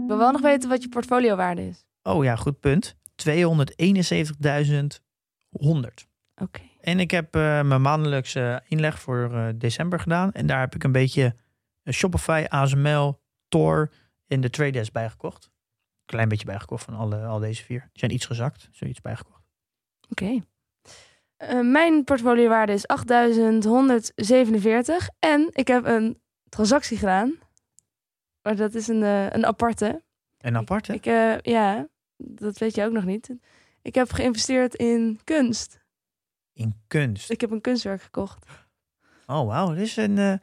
Ik wil wel nog weten wat je portfoliowaarde is. Oh ja, goed punt. 271.100. Oké. En ik heb eh, mijn maandelijkse inleg voor eh, december gedaan. En daar heb ik een beetje Shopify, ASML, Tor en de Trade Desk bijgekocht. Klein beetje bijgekocht van alle, al deze vier. Die zijn iets gezakt, zoiets bijgekocht. Oké. Eh, mijn portfoliowaarde is 8147 en ik heb een transactie gedaan. Maar dat is een, eh, een aparte. En apart, hè? Ik, eh, ja, dat weet je ook nog niet. Ik heb geïnvesteerd in kunst. In kunst. Ik heb een kunstwerk gekocht. Oh, wauw. Dit is een, een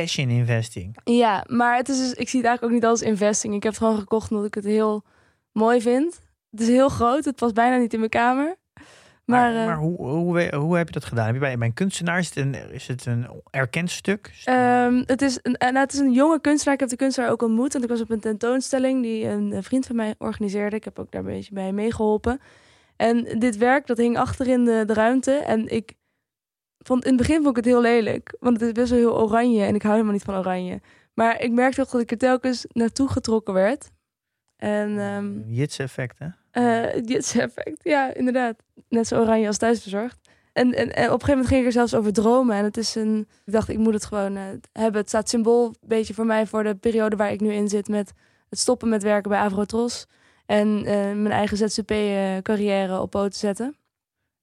passion investing. Ja, maar het is dus, ik zie het eigenlijk ook niet als investing. Ik heb het gewoon gekocht omdat ik het heel mooi vind. Het is heel groot. Het past bijna niet in mijn kamer. Maar, Maar, eh, maar hoe, hoe, hoe heb je dat gedaan? Heb je bij, bij een kunstenaar, is het een, is het een erkend stuk? Ehm, het, is een, en het is een jonge kunstenaar. Ik heb de kunstenaar ook ontmoet. Want ik was op een tentoonstelling die een, eh, vriend van mij organiseerde. Ik heb ook daar een beetje bij meegeholpen. En dit werk, dat hing achter in de, de ruimte. En ik vond in het begin vond ik het heel lelijk. Want het is best wel heel oranje. En ik hou helemaal niet van oranje. Maar ik merkte ook dat ik er telkens naartoe getrokken werd. En ehm Jits effect, hè? het Jits-effect, ja, inderdaad. Net zo oranje als thuisbezorgd. En, en, en op een gegeven moment ging ik er zelfs over dromen. En het is een. Ik dacht, ik moet het gewoon eh, hebben. Het staat symbool een beetje voor mij voor de periode waar ik nu in zit. Met het stoppen met werken bij Avrotros. En eh, mijn eigen ZZP-carrière op poten zetten.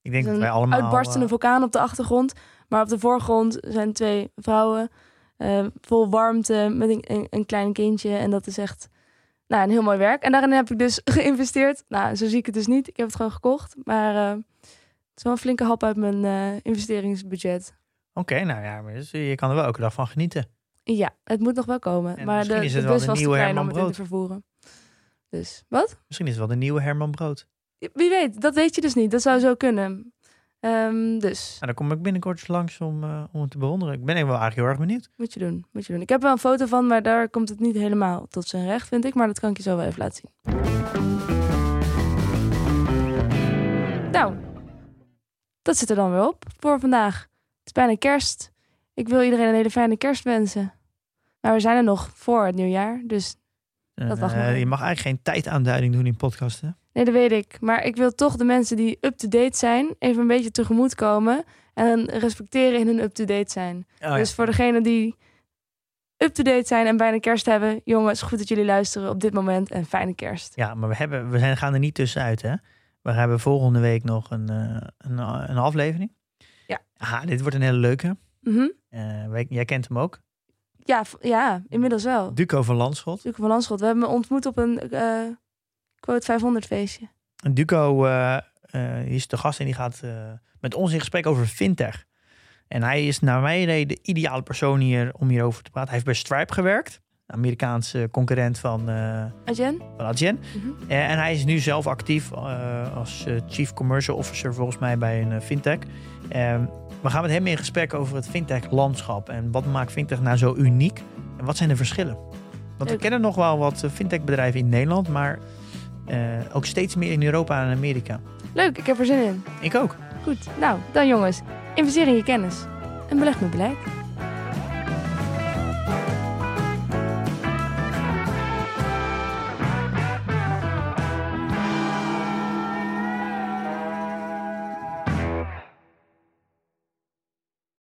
Ik denk dat wij allemaal... uitbarstende eh, vulkaan op de achtergrond. Maar op de voorgrond zijn twee vrouwen. eh, vol warmte met een, een, een klein kindje. En dat is echt nou, een heel mooi werk. En daarin heb ik dus [LAUGHS] geïnvesteerd. Nou, zo zie ik het dus niet. Ik heb het gewoon gekocht. Maar eh, het is wel een flinke hap uit mijn investeringsbudget. Oké, nou ja, maar dus je kan er wel elke dag van genieten. Ja, het moet nog wel komen. En maar misschien de, is de het wel de was te nieuwe klein om Herman het in te Brood. vervoeren. Dus, wat? Misschien is het wel de nieuwe Herman Brood. Wie weet, dat weet je dus niet. Dat zou zo kunnen. Ehm, dus, Nou, dan kom ik binnenkort langs om, eh, om het te bewonderen. Ik ben wel eigenlijk heel erg benieuwd. moet je doen. Moet je doen. Ik heb wel een foto van, maar daar komt het niet helemaal tot zijn recht, vind ik. Maar dat kan ik je zo wel even laten zien. Nou, dat zit er dan weer op voor vandaag. Het is bijna kerst. Ik wil iedereen een hele fijne kerst wensen. Maar we zijn er nog voor het nieuwjaar, dus Dat mag Eh, je mag eigenlijk geen tijdaanduiding doen in podcasten. Nee, dat weet ik. Maar ik wil toch de mensen die up-to-date zijn, even een beetje tegemoet komen. En respecteren in hun up-to-date zijn. Oh, dus voor degene die up-to-date zijn en bijna kerst hebben. Jongens, goed dat jullie luisteren op dit moment en fijne kerst. Ja, maar we, hebben, we zijn, gaan er niet tussenuit, hè? We hebben volgende week nog een, uh, een, een aflevering. Ja. Aha, dit wordt een hele leuke. Mm wij, jij kent hem ook. Ja, ja, inmiddels wel. Duco van Landschot. Duco van Landschot. We hebben hem ontmoet op een uh, quote 500 feestje. En Duco uh, is de gast en die gaat met ons in gesprek over fintech. En hij is naar mijn idee de ideale persoon hier om hierover te praten. Hij heeft bij Stripe gewerkt. Amerikaanse concurrent van uh, Adyen. Van Adyen. Mm en hij is nu zelf actief uh, als Chief Commercial Officer volgens mij bij een fintech. Ehm, we gaan met hem in gesprek over het fintech-landschap. En wat maakt fintech nou zo uniek? En wat zijn de verschillen? Want we kennen nog wel wat fintech-bedrijven in Nederland, maar ook steeds meer in Europa en Amerika. Leuk, ik heb er zin in. Ik ook. Goed, nou, dan jongens. Investeer in je kennis en beleg met beleid.